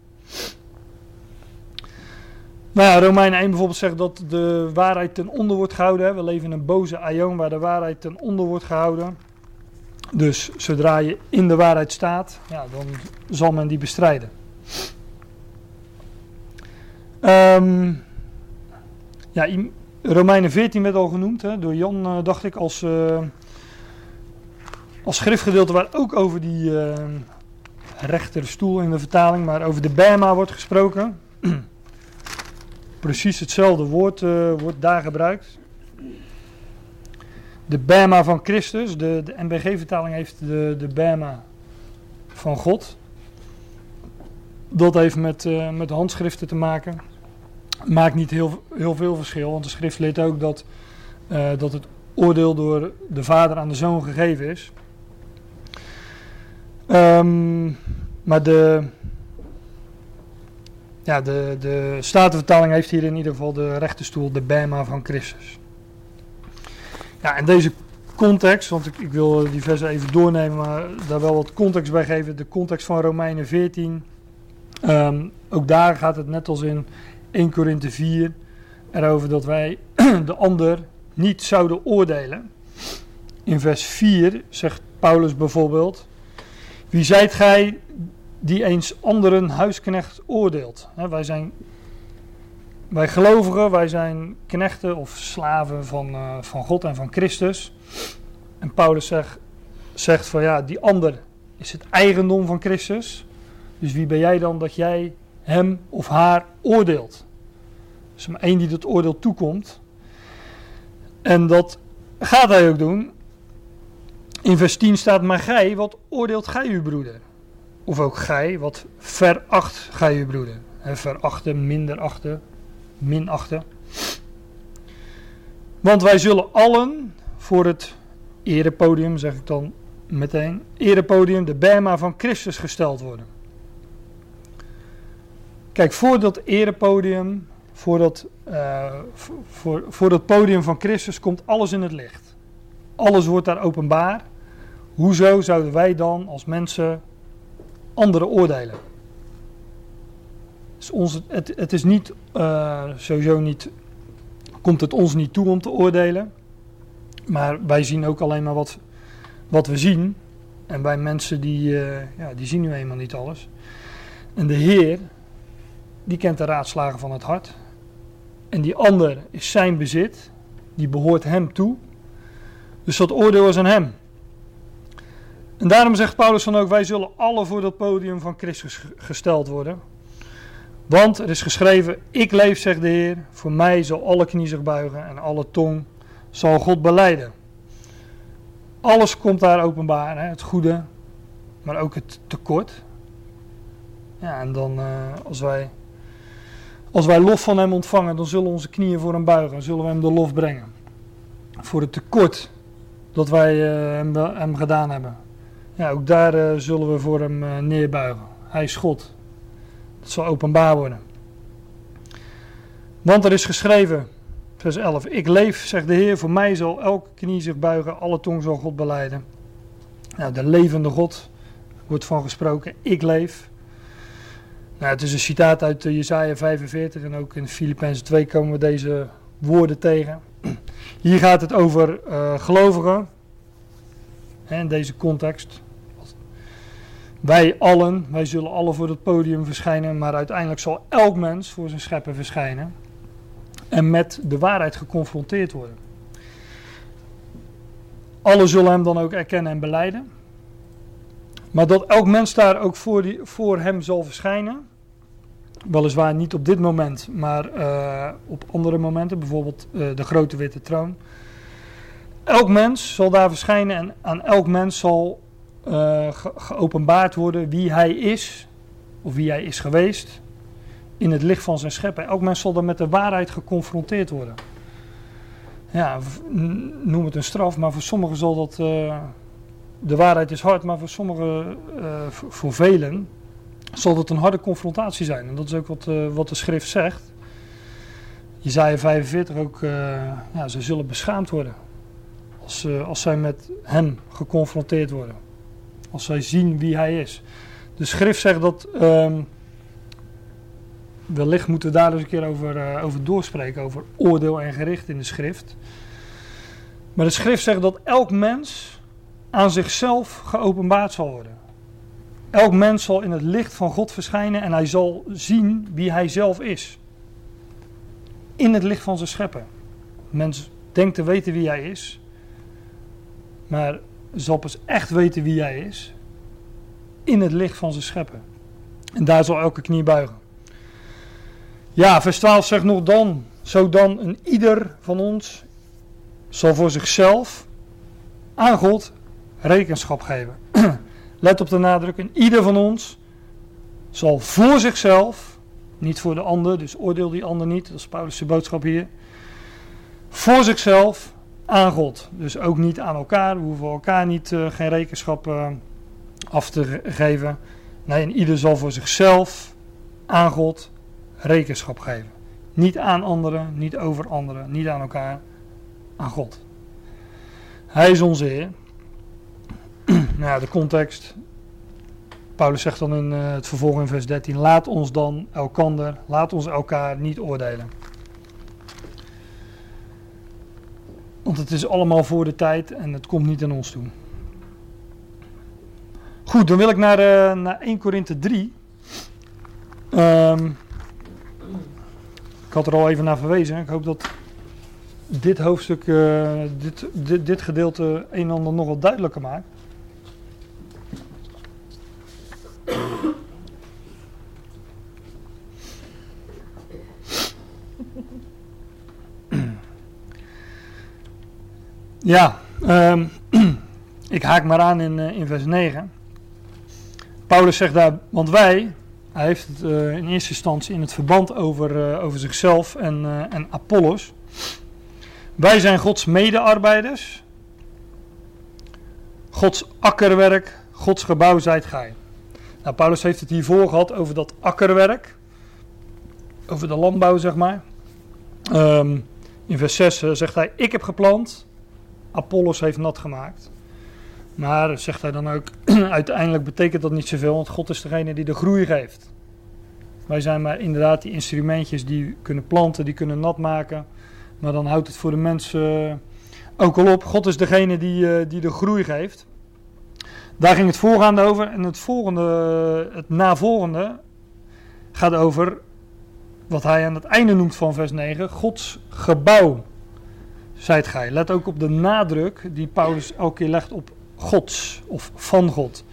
Nou ja, Romeinen 1 bijvoorbeeld zegt dat de waarheid ten onder wordt gehouden. We leven in een boze aion waar de waarheid ten onder wordt gehouden. Dus zodra je in de waarheid staat, ja, dan zal men die bestrijden. Um, ja, Romeinen 14 werd al genoemd hè, door Jan, uh, dacht ik, als, uh, als schriftgedeelte waar ook over die uh, rechterstoel in de vertaling, maar over de Bema wordt gesproken. Precies hetzelfde woord wordt daar gebruikt. De Bema van Christus, de, de NBG-vertaling heeft de, de Bema van God. Dat heeft met, met handschriften te maken maakt niet heel, heel veel verschil, want de schrift leert ook dat, uh, dat het oordeel door de vader aan de zoon gegeven is. Um, maar de, ja, de, de Statenvertaling heeft hier in ieder geval de rechterstoel, de Bema van Christus. Ja, en deze context, want ik, ik wil die even doornemen, maar daar wel wat context bij geven. De context van Romeinen 14. Um, ehm, ook daar gaat het net als in 1 Korinthe 4 erover dat wij de ander niet zouden oordelen. In vers 4 zegt Paulus bijvoorbeeld: Wie zijt gij die eens anderen huisknecht oordeelt? wij zijn wij gelovigen, wij zijn knechten of slaven van, uh, van God en van Christus. En Paulus zegt, zegt van ja, die ander is het eigendom van Christus. Dus wie ben jij dan dat jij hem of haar oordeelt? Er is maar één die dat oordeel toekomt. En dat gaat hij ook doen. In vers 10 staat, maar gij, wat oordeelt gij uw broeder? Of ook gij, wat veracht gij uw broeder? He, verachten, minder achten, minachten. Want wij zullen allen voor het erepodium, zeg ik dan meteen, erepodium, de Bema van Christus gesteld worden. Kijk, voor dat erepodium voor dat, uh, voor, voor dat podium van Christus komt alles in het licht. Alles wordt daar openbaar. Hoezo zouden wij dan als mensen anderen oordelen? Ons, het, het is niet, uh, sowieso niet, komt het ons niet toe om te oordelen. Maar wij zien ook alleen maar wat, wat we zien. En bij mensen die, uh, ja, die zien nu eenmaal niet alles. En de Heer, die kent de raadslagen van het hart. En die ander is zijn bezit, die behoort hem toe. Dus dat oordeel is aan hem. En daarom zegt Paulus dan ook: Wij zullen alle voor dat podium van Christus gesteld worden. Want er is geschreven: Ik leef, zegt de Heer. Voor mij zal alle knie zich buigen en alle tong zal God beleiden. Alles komt daar openbaar: hè? het goede, maar ook het tekort. Ja, en dan uh, als wij als wij lof van hem ontvangen, dan zullen onze knieën voor hem buigen. Zullen we hem de lof brengen. Voor het tekort dat wij uh, hem, gedaan hebben. Ja, ook daar uh, zullen we voor hem uh, neerbuigen. Hij is God. Dat zal openbaar worden. Want er is geschreven, vers 11. Ik leef, zegt de Heer, voor mij zal elke knie zich buigen, alle tong zal God beleiden. Nou, de levende God wordt van gesproken. Ik leef. Nou, het is een citaat uit Jesaja 45 en ook in Filippenzen 2 komen we deze woorden tegen. Hier gaat het over uh, gelovigen. in deze context. Wij allen, wij zullen allen voor het podium verschijnen, maar uiteindelijk zal elk mens voor zijn scheppen verschijnen. En met de waarheid geconfronteerd worden. Alle zullen hem dan ook erkennen en beleiden. Maar dat elk mens daar ook voor, die, voor hem zal verschijnen. Weliswaar niet op dit moment, maar uh, op andere momenten, bijvoorbeeld uh, de grote witte troon. Elk mens zal daar verschijnen en aan elk mens zal ge geopenbaard worden wie hij is, of wie hij is geweest, in het licht van zijn scheppen. Elk mens zal dan met de waarheid geconfronteerd worden. Ja, noem het een straf, maar voor sommigen zal dat. De waarheid is hard, maar voor sommigen, voor velen, zal dat een harde confrontatie zijn. En dat is ook wat, uh, wat de schrift zegt. Jezaja 45 ook, ja, ze zullen beschaamd worden. Als, als zij met hem geconfronteerd worden. Als zij zien wie hij is. De schrift zegt dat. Um, wellicht moeten we daar eens een keer over, uh, over doorspreken. Over oordeel en gericht in de schrift. Maar de schrift zegt dat elk mens aan zichzelf geopenbaard zal worden. Elk mens zal in het licht van God verschijnen en hij zal zien wie hij zelf is. In het licht van zijn scheppen. Mens denkt te weten wie hij is, maar zal pas echt weten wie hij is in het licht van zijn scheppen. En daar zal elke knie buigen. Ja, vers 12 zegt nog dan, zo dan een ieder van ons zal voor zichzelf aan God rekenschap geven. Let op de nadruk, ieder van ons zal voor zichzelf, niet voor de ander, dus oordeel die ander niet, dat is Paulus' boodschap hier, voor zichzelf aan God. Dus ook niet aan elkaar. We hoeven elkaar niet, uh, geen rekenschap uh, af te geven. Nee, en ieder zal voor zichzelf aan God rekenschap geven. Niet aan anderen, niet over anderen, niet aan elkaar, aan God. Hij is onze Heer. nou ja, de context. Paulus zegt dan in uh, het vervolg in vers 13: Laat ons dan elkander, laat ons elkaar niet oordelen. Want het is allemaal voor de tijd en het komt niet aan ons toe. Goed, dan wil ik naar, uh, naar 1 Korinthe 3. Um, ik had er al even naar verwezen. Ik hoop dat dit hoofdstuk, uh, dit, dit, dit gedeelte een en ander nog wat duidelijker maakt. Ja, um, ik haak maar aan in, uh, in vers 9. Paulus zegt daar, want wij, hij heeft het uh, in eerste instantie in het verband over, uh, over zichzelf en, en Apollos. Wij zijn Gods medearbeiders, Gods akkerwerk, Gods gebouw zijt gij. Nou, Paulus heeft het hiervoor gehad over dat akkerwerk, over de landbouw zeg maar. Um, in vers 6 zegt hij, ik heb geplant, Apollos heeft nat gemaakt. Maar, zegt hij dan ook, uiteindelijk betekent dat niet zoveel, want God is degene die de groei geeft. Wij zijn maar inderdaad die instrumentjes die kunnen planten, die kunnen nat maken. Maar dan houdt het voor de mensen eh, ook al op. God is degene die, uh, die de groei geeft. Daar ging het voorgaande over. En het volgende, het navolgende, gaat over wat hij aan het einde noemt van vers 9. Gods gebouw zijt gij. Let ook op de nadruk die Paulus elke keer legt op Gods of van God.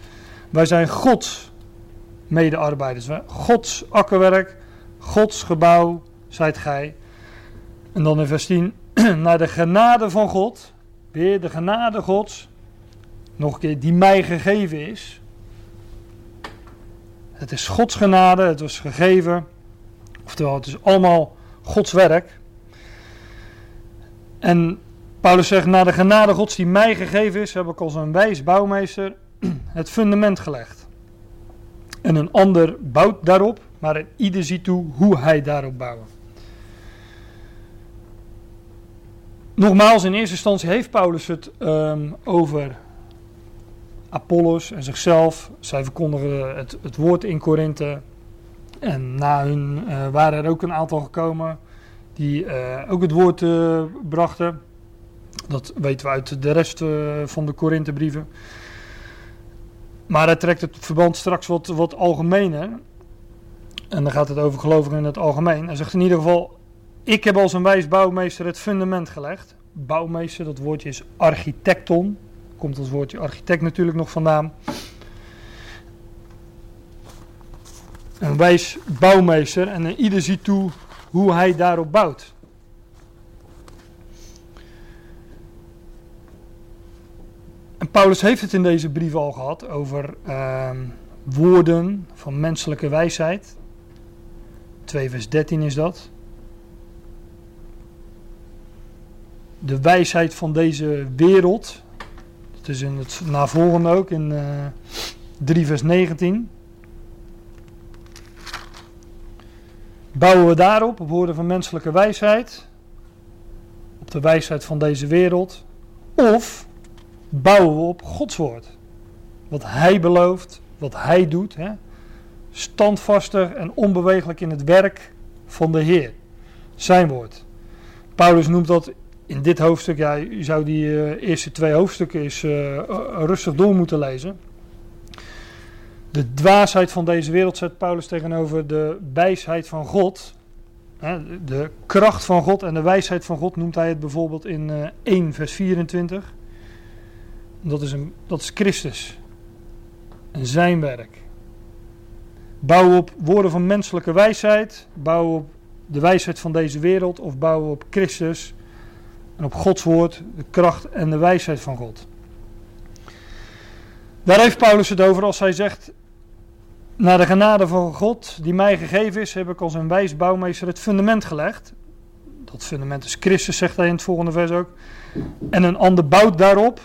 Wij zijn Gods medearbeiders. Gods akkerwerk, Gods gebouw zijt gij. En dan in vers 10, naar de genade van God, weer de genade Gods, nog een keer, die mij gegeven is. Het is Gods genade, het was gegeven, oftewel het is allemaal Gods werk. En Paulus zegt, na de genade gods die mij gegeven is, heb ik als een wijs bouwmeester het fundament gelegd. En een ander bouwt daarop, maar ieder ziet toe hoe hij daarop bouwt. Nogmaals, in eerste instantie heeft Paulus het um, over Apollos en zichzelf. Zij verkondigen het, het woord in Korinthe. En na hun waren er ook een aantal gekomen die ook het woord brachten. Dat weten we uit de rest van de Korinthebrieven. Maar hij trekt het verband straks wat, wat algemener. En dan gaat het over gelovigen in het algemeen. Hij zegt in ieder geval: Ik heb als een wijs bouwmeester het fundament gelegd. Bouwmeester, dat woordje is architecton. Komt als woordje architect natuurlijk nog vandaan. Een wijs bouwmeester en ieder ziet toe hoe hij daarop bouwt. En Paulus heeft het in deze brief al gehad over ehm, woorden van menselijke wijsheid. 2 vers 13 is dat. De wijsheid van deze wereld. Dat is in het navolgende ook in uh, eh, 3 vers 19. Bouwen we daarop, op woorden van menselijke wijsheid, op de wijsheid van deze wereld, of bouwen we op Gods woord. Wat Hij belooft, wat Hij doet. Hè? Standvastig en onbewegelijk in het werk van de Heer. Zijn woord. Paulus noemt dat in dit hoofdstuk, ja, je zou die uh, eerste twee hoofdstukken eens uh, rustig door moeten lezen. De dwaasheid van deze wereld zet Paulus tegenover de wijsheid van God. De kracht van God en de wijsheid van God noemt hij het bijvoorbeeld in 1 vers 24. Dat is, een, dat is Christus. En zijn werk. Bouwen op woorden van menselijke wijsheid. Bouwen op de wijsheid van deze wereld. Of bouwen op Christus. En op Gods woord. De kracht en de wijsheid van God. Daar heeft Paulus het over als hij zegt. Naar de genade van God die mij gegeven is, heb ik als een wijs bouwmeester het fundament gelegd. Dat fundament is Christus, zegt hij in het volgende vers ook. En een ander bouwt daarop.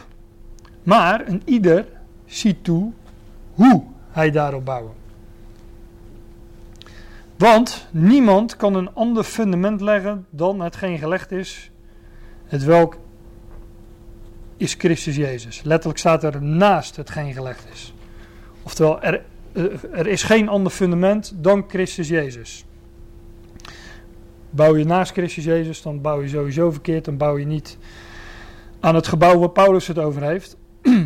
Maar een ieder ziet toe hoe hij daarop bouwen. Want niemand kan een ander fundament leggen dan hetgeen gelegd is, het welk is Christus Jezus. Letterlijk staat er naast hetgeen gelegd is. Oftewel, er, er is geen ander fundament dan Christus Jezus. Bouw je naast Christus Jezus, dan bouw je sowieso verkeerd. Dan bouw je niet aan het gebouw waar Paulus het over heeft.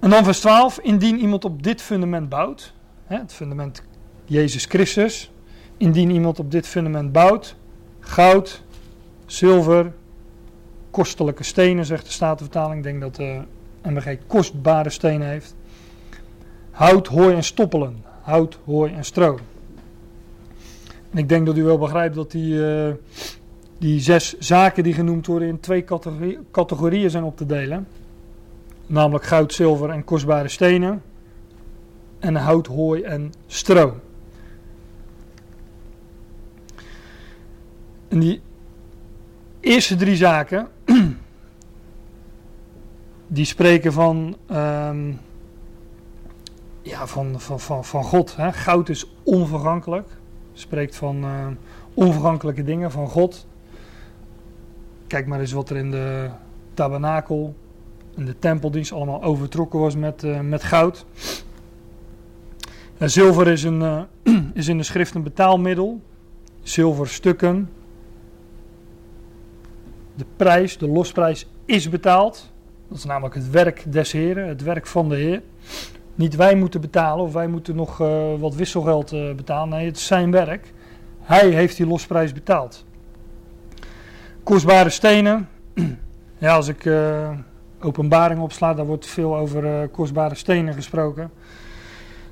En dan vers 12, indien iemand op dit fundament bouwt, het fundament Jezus Christus, indien iemand op dit fundament bouwt, goud, zilver, kostelijke stenen, zegt de Statenvertaling, ik denk dat de MBG kostbare stenen heeft, hout, hooi en stoppelen, hout, hooi en stro. En ik denk dat u wel begrijpt dat die, uh, die zes zaken die genoemd worden in twee categorieën zijn op te delen. Namelijk goud, zilver en kostbare stenen. En hout, hooi en stro. En die eerste drie zaken, die spreken van, um, ja, van, van, van, van God. Hè. Goud is onvergankelijk. Spreekt van uh, onvergankelijke dingen van God. Kijk maar eens wat er in de tabernakel en de tempeldienst allemaal overtrokken was met, uh, met goud. En zilver is, een, is in de schrift een betaalmiddel. Zilverstukken. De prijs, de losprijs is betaald. Dat is namelijk het werk des Heren, het werk van de Heer. Niet wij moeten betalen of wij moeten nog uh, wat wisselgeld betalen. Nee, het is zijn werk. Hij heeft die losprijs betaald. Kostbare stenen. Ja, als ik openbaring opslaat, daar wordt veel over uh, kostbare stenen gesproken.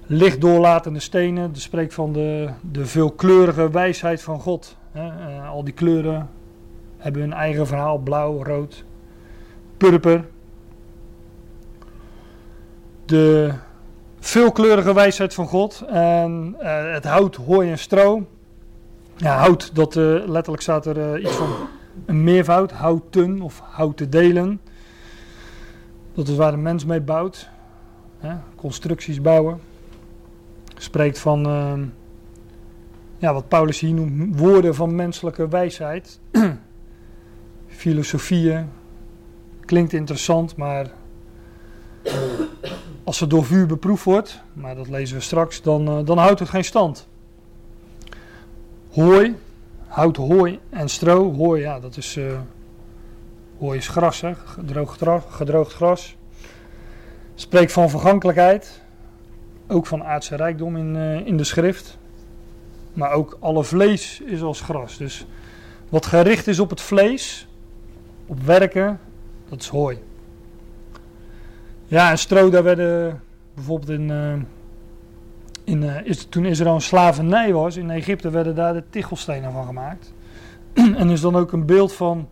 Licht doorlatende stenen, dat spreekt van de, de veelkleurige wijsheid van God. Uh, al die kleuren hebben hun eigen verhaal, blauw, rood, purper. De veelkleurige wijsheid van God en uh, het hout, hooi en stro. Ja, hout, dat letterlijk staat er iets van een meervoud, houten of houten delen. Dat is waar de mens mee bouwt. Constructies bouwen. Spreekt van uh, ja, wat Paulus hier noemt woorden van menselijke wijsheid. Filosofieën. Klinkt interessant, maar als het door vuur beproefd wordt, maar dat lezen we straks, dan, uh, dan houdt het geen stand. Hooi, hout hooi en stro. Hooi, ja, dat is, uh, hooi is gras, hè? Gedroogd, gras, gedroogd gras. Spreekt van vergankelijkheid, ook van aardse rijkdom in, uh, in de schrift. Maar ook alle vlees is als gras. Dus wat gericht is op het vlees, op werken, dat is hooi. Ja, en stro, daar werden bijvoorbeeld in, uh, in uh, is, toen Israël een slavernij was in Egypte, werden daar de tichelstenen van gemaakt. en is dan ook een beeld van,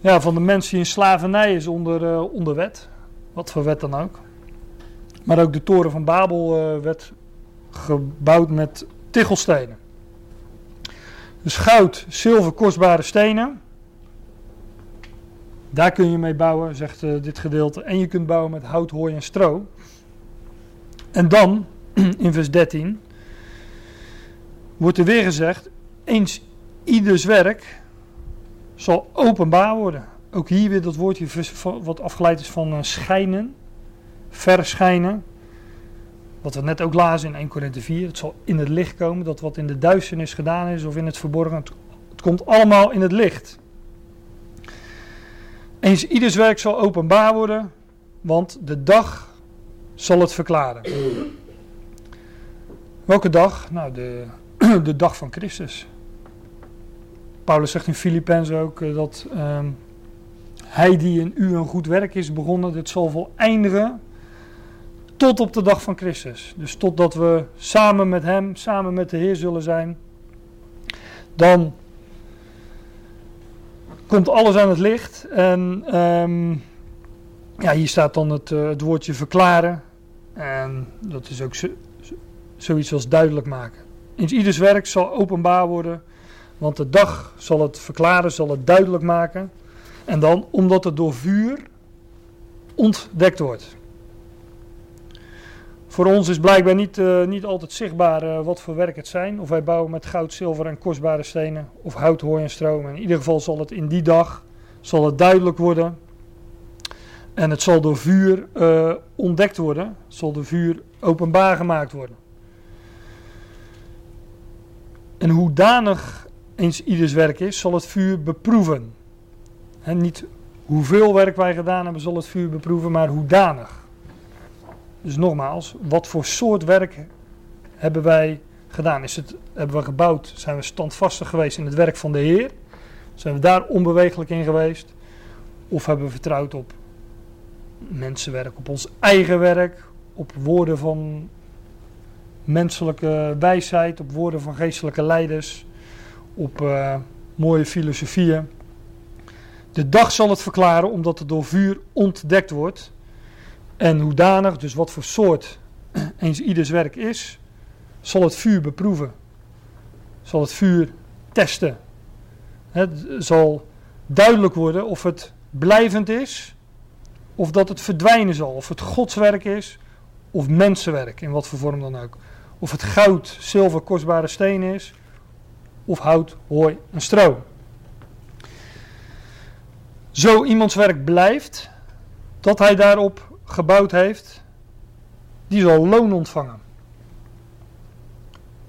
ja, van de mens die in slavernij is onder, uh, onder wet. Wat voor wet dan ook. Maar ook de toren van Babel werd gebouwd met tichelstenen. Dus goud, zilver, kostbare stenen. Daar kun je mee bouwen, zegt uh, dit gedeelte. En je kunt bouwen met hout, hooi en stro. En dan, in vers 13, wordt er weer gezegd: eens ieders werk zal openbaar worden. Ook hier weer dat woordje wat afgeleid is van uh, schijnen, verschijnen. Wat we net ook lazen in 1 Korinthe 4. Het zal in het licht komen. Dat wat in de duisternis gedaan is of in het verborgen. Het komt allemaal in het licht. Eens ieders werk zal openbaar worden, want de dag zal het verklaren. Welke dag? Nou, de, de dag van Christus. Paulus zegt in Filippenzen ook eh, dat uh, hij die in u een goed werk is begonnen, dit zal voleindigen tot op de dag van Christus. Dus totdat we samen met hem, samen met de Heer zullen zijn, dan komt alles aan het licht. En um, ja, hier staat dan het, uh, het, woordje verklaren. En dat is ook zo, zoiets als duidelijk maken. In ieders werk zal openbaar worden, want de dag zal het verklaren, zal het duidelijk maken. En dan omdat het door vuur ontdekt wordt. Voor ons is blijkbaar niet, uh, niet altijd zichtbaar uh, wat voor werk het zijn. Of wij bouwen met goud, zilver en kostbare stenen. Of hout, hooi en stroom. In ieder geval zal het in die dag zal het duidelijk worden. En het zal door vuur uh, ontdekt worden. Zal door vuur openbaar gemaakt worden. En hoedanig eens ieders werk is, zal het vuur beproeven. En niet hoeveel werk wij gedaan hebben, zal het vuur beproeven, maar hoedanig. Dus nogmaals, wat voor soort werk hebben wij gedaan? Is het, hebben we gebouwd? Zijn we standvastig geweest in het werk van de Heer? Zijn we daar onbewegelijk in geweest? Of hebben we vertrouwd op mensenwerk, op ons eigen werk, op woorden van menselijke wijsheid, op woorden van geestelijke leiders, op uh, mooie filosofieën? De dag zal het verklaren, omdat het door vuur ontdekt wordt. En hoedanig, dus wat voor soort eens ieders werk is, zal het vuur beproeven. Zal het vuur testen. Het zal duidelijk worden of het blijvend is, of dat het verdwijnen zal. Of het godswerk is, of mensenwerk, in wat voor vorm dan ook. Of het goud, zilver, kostbare steen is, of hout, hooi en stro. Zo iemands werk blijft, dat hij daarop gebouwd heeft, die zal loon ontvangen.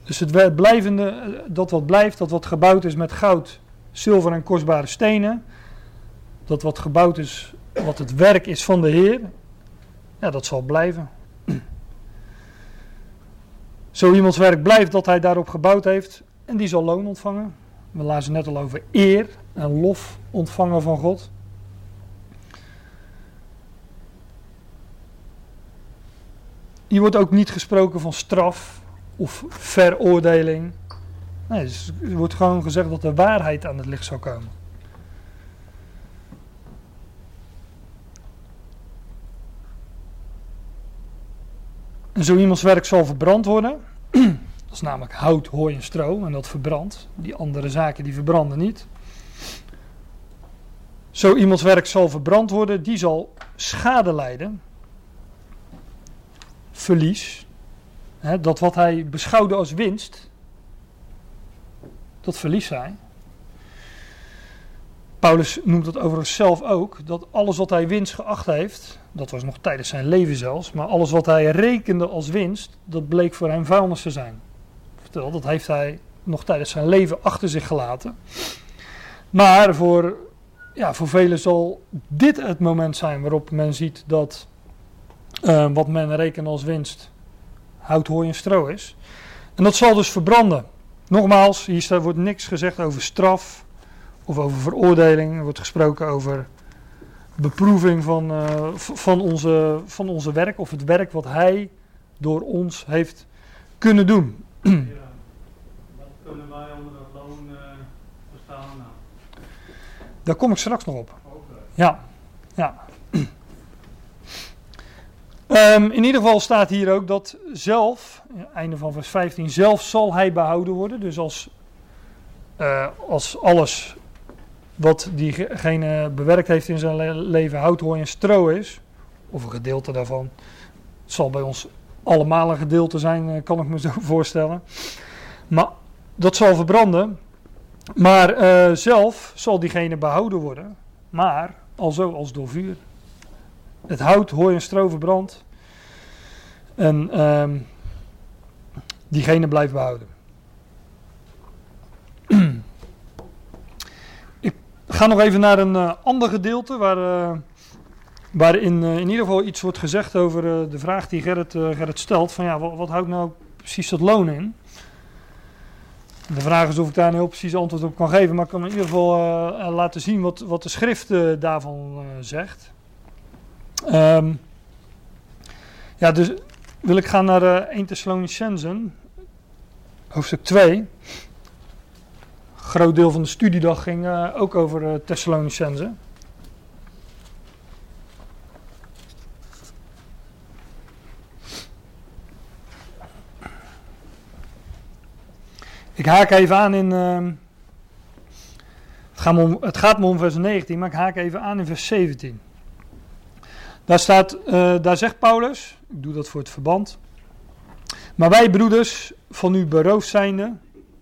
Dus het blijvende, dat wat blijft, dat wat gebouwd is met goud, zilver en kostbare stenen, dat wat gebouwd is, wat het werk is van de Heer, ja, dat zal blijven. Zo iemands werk blijft dat hij daarop gebouwd heeft, en die zal loon ontvangen. We lazen net al over eer en lof ontvangen van God. Hier wordt ook niet gesproken van straf of veroordeling. Nee, dus er wordt gewoon gezegd dat de waarheid aan het licht zou komen. En zo iemands werk zal verbrand worden. Dat is namelijk hout, hooi en stro. En dat verbrandt. Die andere zaken die verbranden niet. Zo iemands werk zal verbrand worden. Die zal schade lijden verlies, hè, dat wat hij beschouwde als winst, dat verliest hij. Paulus noemt dat overigens zelf ook, dat alles wat hij winst geacht heeft, dat was nog tijdens zijn leven zelfs, maar alles wat hij rekende als winst, dat bleek voor hem vuilnis te zijn. Vertel, dat heeft hij nog tijdens zijn leven achter zich gelaten. Maar voor, ja, voor velen zal dit het moment zijn waarop men ziet dat uh, wat men rekent als winst hout, hooi en stro is. En dat zal dus verbranden. Nogmaals, hier wordt niks gezegd over straf of over veroordeling. Er wordt gesproken over beproeving van, uh, van, onze, van onze werk of het werk wat hij door ons heeft kunnen doen. Ja, wat kunnen wij onder dat loon uh, verstaan? Nou? Daar kom ik straks nog op. Ja, ja. Um, in ieder geval staat hier ook dat zelf, einde van vers 15, zelf zal hij behouden worden. Dus als, uh, als alles wat diegene bewerkt heeft in zijn leven hout, hooi en stro is, of een gedeelte daarvan, het zal bij ons allemaal een gedeelte zijn, eh, kan ik me zo voorstellen. Maar dat zal verbranden. Maar uh, zelf zal diegene behouden worden, maar alzo als door vuur. Het hout, hooi en stro verbrandt. En diegene blijft behouden. Ik ga nog even naar een uh, ander gedeelte waar, uh, waarin uh, in ieder geval iets wordt gezegd over de vraag die Gerrit, Gerrit stelt. Van ja, wat, wat, houdt nou precies dat loon in? De vraag is of ik daar een heel precies antwoord op kan geven, maar ik kan in ieder geval laten zien wat, wat de schrift daarvan zegt. Um, ja, dus wil ik gaan naar uh, 1 Thessalonicensen, hoofdstuk 2 groot deel van de studiedag ging uh, ook over uh, Thessalonicense. Ik haak even aan in. Uh, het, gaat om, het, gaat me om, vers 19, maar ik haak even aan in vers 17. Daar, staat, uh, daar zegt Paulus: Ik doe dat voor het verband. Maar wij, broeders, van u beroofd zijnde,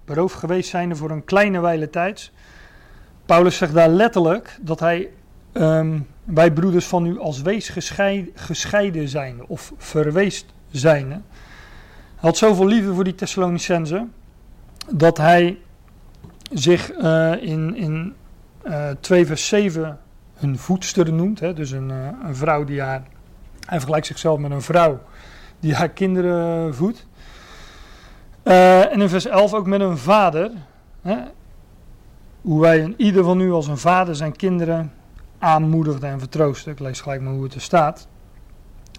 beroofd geweest zijnde voor een kleine wijle tijds. Paulus zegt daar letterlijk dat hij, um, wij broeders van u als wees gescheiden, gescheiden zijnde of verweest zijnde. Hij had zoveel liefde voor die Thessalonicenzen dat hij zich uh, in, in uh, 2 vers 7 hun voedster noemt. Hè? Dus een, uh, een vrouw die haar, hij vergelijkt zichzelf met een vrouw die haar kinderen voedt. Uh, en in vers 11 ook met een vader. Hè? Hoe wij een, ieder van u als een vader zijn kinderen aanmoedigt en vertroost. Ik lees gelijk maar hoe het er staat.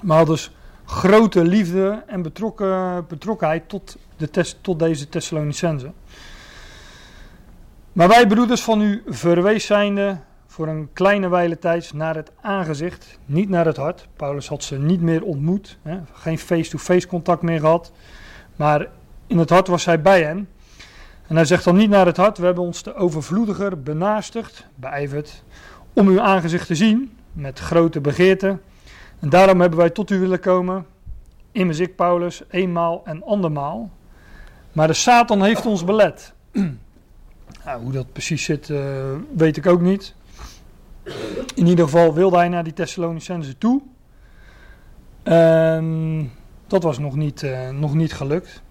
Maar dus grote liefde en betrokken, betrokkenheid tot, de tot deze Thessalonicense. Maar wij broeders van u verwees zijnde voor een kleine wijle tijds naar het aangezicht, niet naar het hart. Paulus had ze niet meer ontmoet, hè? geen face-to-face contact meer gehad. Maar in het hart was hij bij hen. En hij zegt dan niet naar het hart, we hebben ons te overvloediger benaastigd, beijverd, om uw aangezicht te zien, met grote begeerte. En daarom hebben wij tot u willen komen, immers ik, Paulus, eenmaal en andermaal. Maar de Satan heeft ons belet. nou, hoe dat precies zit, uh, weet ik ook niet. In ieder geval wilde hij naar die Thessalonicense toe. Dat was nog niet, uh, nog niet gelukt.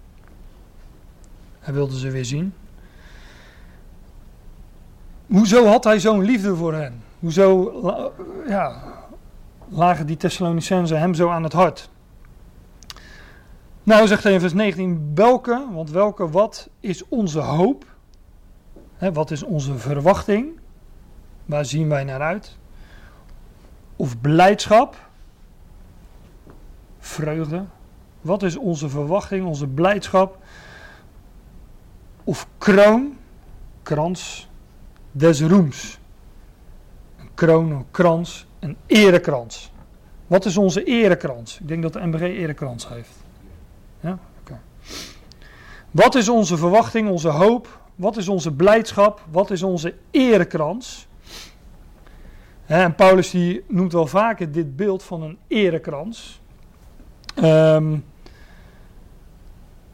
Hij wilde ze weer zien. Hoezo had hij zo'n liefde voor hen? Hoezo ja, lagen die Thessalonicenzen hem zo aan het hart? Nou, zegt hij in vers 19, welke, want welke, wat is onze hoop? Wat is onze verwachting? Waar zien wij naar uit? Of blijdschap? Vreugde? Wat is onze verwachting, onze blijdschap? of kroon, krans, des roems. Een kroon, een krans, een erekrans. Wat is onze erekrans? Ik denk dat de MBG erekrans heeft. Ja? Wat is onze verwachting, onze hoop? Wat is onze blijdschap? Wat is onze erekrans? En Paulus die noemt wel vaker dit beeld van een erekrans. Um,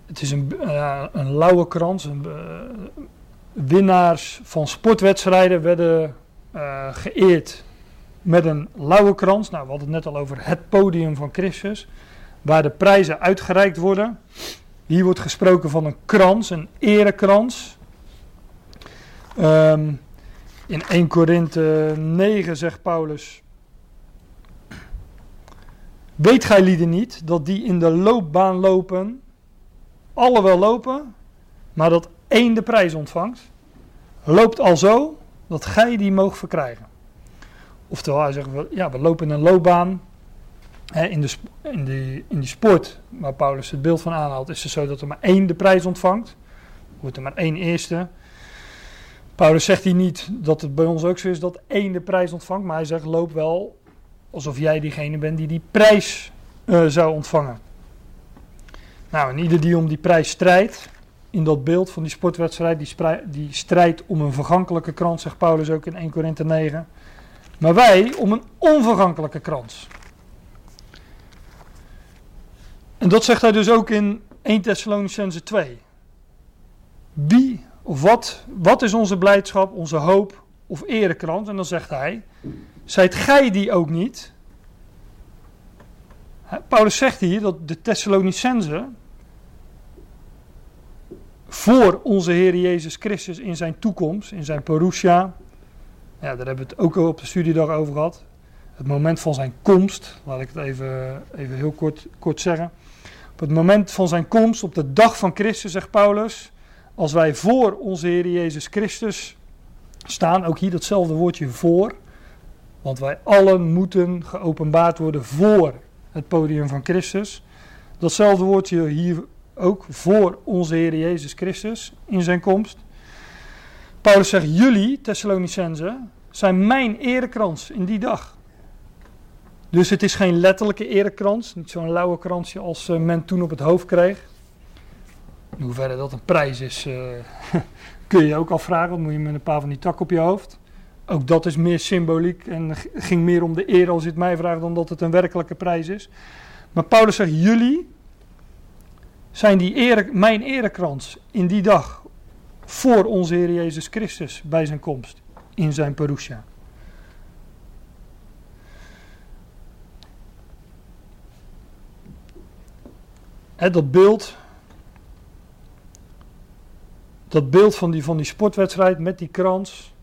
het is een, uh, een lauwe krans. Een, uh, winnaars van sportwedstrijden werden uh, geëerd met een lauwe krans. Nou, we hadden het net al over het podium van Christus, waar de prijzen uitgereikt worden. Hier wordt gesproken van een krans, een erekrans. Um, in 1 Korinthe 9 zegt Paulus: Weet gij lieden niet dat die in de loopbaan lopen, alle wel lopen, maar dat één de prijs ontvangt? Loopt al zo dat gij die moogt verkrijgen. Oftewel, hij zegt, ja, we lopen in een loopbaan. In, de, in, in die sport waar Paulus het beeld van aanhaalt, is het zo dat er maar één de prijs ontvangt. Wordt er maar één eerste. Paulus zegt hier niet dat het bij ons ook zo is dat één de prijs ontvangt, maar hij zegt loop wel alsof jij diegene bent die die prijs uh, zou ontvangen. Nou, en ieder die om die prijs strijdt, in dat beeld van die sportwedstrijd, die, die strijdt om een vergankelijke krans, zegt Paulus ook in 1 Korinthe 9. Maar wij om een onvergankelijke krans. En dat zegt hij dus ook in 1 Thessalonicense 2. Wie of wat, wat is onze blijdschap, onze hoop of erekrans? En dan zegt hij, zijt gij die ook niet? Paulus zegt hier dat de Thessalonicense voor onze Heer Jezus Christus in zijn toekomst, in zijn parousia, ja, daar hebben we het ook al op de studiedag over gehad. Het moment van zijn komst, laat ik het even, even heel kort, kort zeggen. Op het moment van zijn komst, op de dag van Christus, zegt Paulus, als wij voor onze Heer Jezus Christus staan, ook hier datzelfde woordje voor, want wij allen moeten geopenbaard worden voor het podium van Christus. Datzelfde woordje hier ook voor onze Heer Jezus Christus in zijn komst. Paulus zegt: Jullie, Thessalonicense, zijn mijn erekrans in die dag. Dus het is geen letterlijke erekrans, niet zo'n lauwe kransje als eh, men toen op het hoofd kreeg. In hoeverre dat een prijs is, uh, kun je ook al vragen. Dan moet je met een paar van die takken op je hoofd. Ook dat is meer symboliek en ging meer om de eer als je het mij vraagt dan dat het een werkelijke prijs is. Maar Paulus zegt, jullie zijn die ere, mijn erekrans in die dag voor onze Heer Jezus Christus bij zijn komst in zijn parousia. dat beeld dat beeld van die, van die sportwedstrijd met die krans.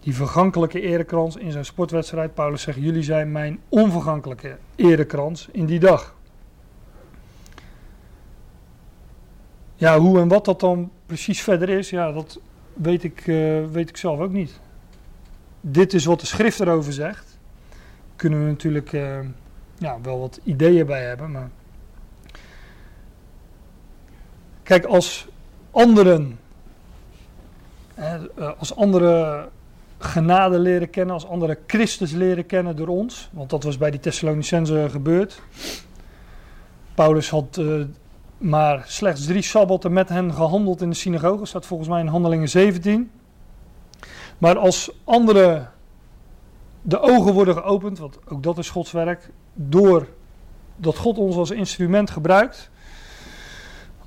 Die vergankelijke erekrans in zijn sportwedstrijd. Paulus zegt: Jullie zijn mijn onvergankelijke erekrans in die dag. Ja, hoe en wat dat dan precies verder is, ja, dat weet ik, uh, weet ik zelf ook niet. Dit is wat de schrift erover zegt. Kunnen we natuurlijk uh, ja, wel wat ideeën bij hebben, maar. Kijk, als anderen, eh, als andere genade leren kennen, als andere Christus leren kennen door ons. Want dat was bij die Thessalonicenzen gebeurd. Paulus had uh, maar slechts drie sabbatten met hen gehandeld in de synagoge. staat volgens mij in Handelingen 17. Maar als anderen de ogen worden geopend, want ook dat is Gods werk, door dat God ons als instrument gebruikt,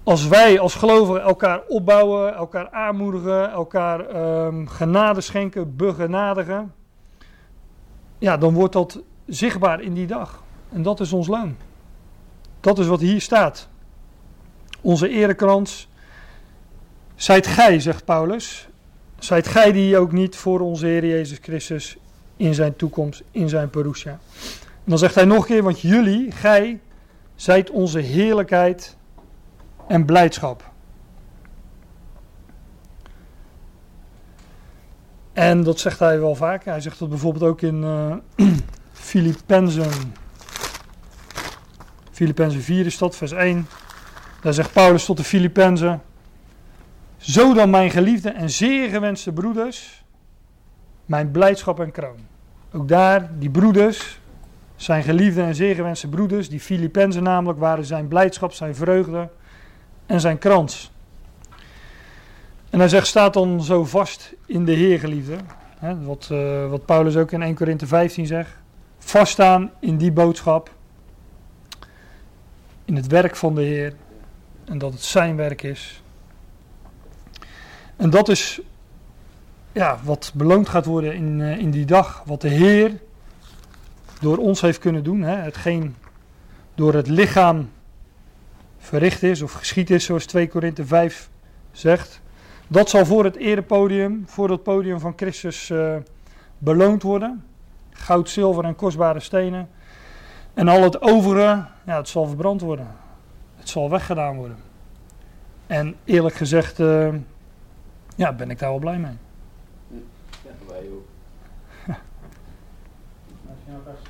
als wij als gelovigen elkaar opbouwen, elkaar aanmoedigen, elkaar um, genade schenken, begenadigen, ja, dan wordt dat zichtbaar in die dag. En dat is ons loon. Dat is wat hier staat. Onze erekrans. Zijt gij, zegt Paulus. Zijt gij die ook niet voor onze Heer Jezus Christus in zijn toekomst, in zijn parousia. dan zegt hij nog een keer, want jullie, gij, zijt onze heerlijkheid en blijdschap. En dat zegt hij wel vaker. Hij zegt dat bijvoorbeeld ook in uh. Filippenzen 4 is dat, vers 1. Daar zegt Paulus tot de Filippenzen. Zo dan mijn geliefde en zeer gewenste broeders, mijn blijdschap en kroon. Ook daar, die broeders, zijn geliefde en zeer gewenste broeders, die Filippenzen namelijk, waren zijn blijdschap, zijn vreugde en zijn krans. En hij zegt, staat dan zo vast in de Heer, geliefde. Wat, uh, wat Paulus ook in 1 Korinthe 15 zegt. Vaststaan in die boodschap. In het werk van de Heer. En dat het zijn werk is. En dat is ja, wat beloond gaat worden in, uh, in die dag. Wat de Heer door ons heeft kunnen doen. Hetgeen door het lichaam verricht is of geschied is, zoals 2 Korinthe 5 zegt. Dat zal voor het erepodium, voor het podium van Christus uh, beloond worden. Goud, zilver en kostbare stenen. En al het overige, ja, het zal verbrand worden. Het zal weggedaan worden. En eerlijk gezegd, uh, ja, ben ik daar wel blij mee.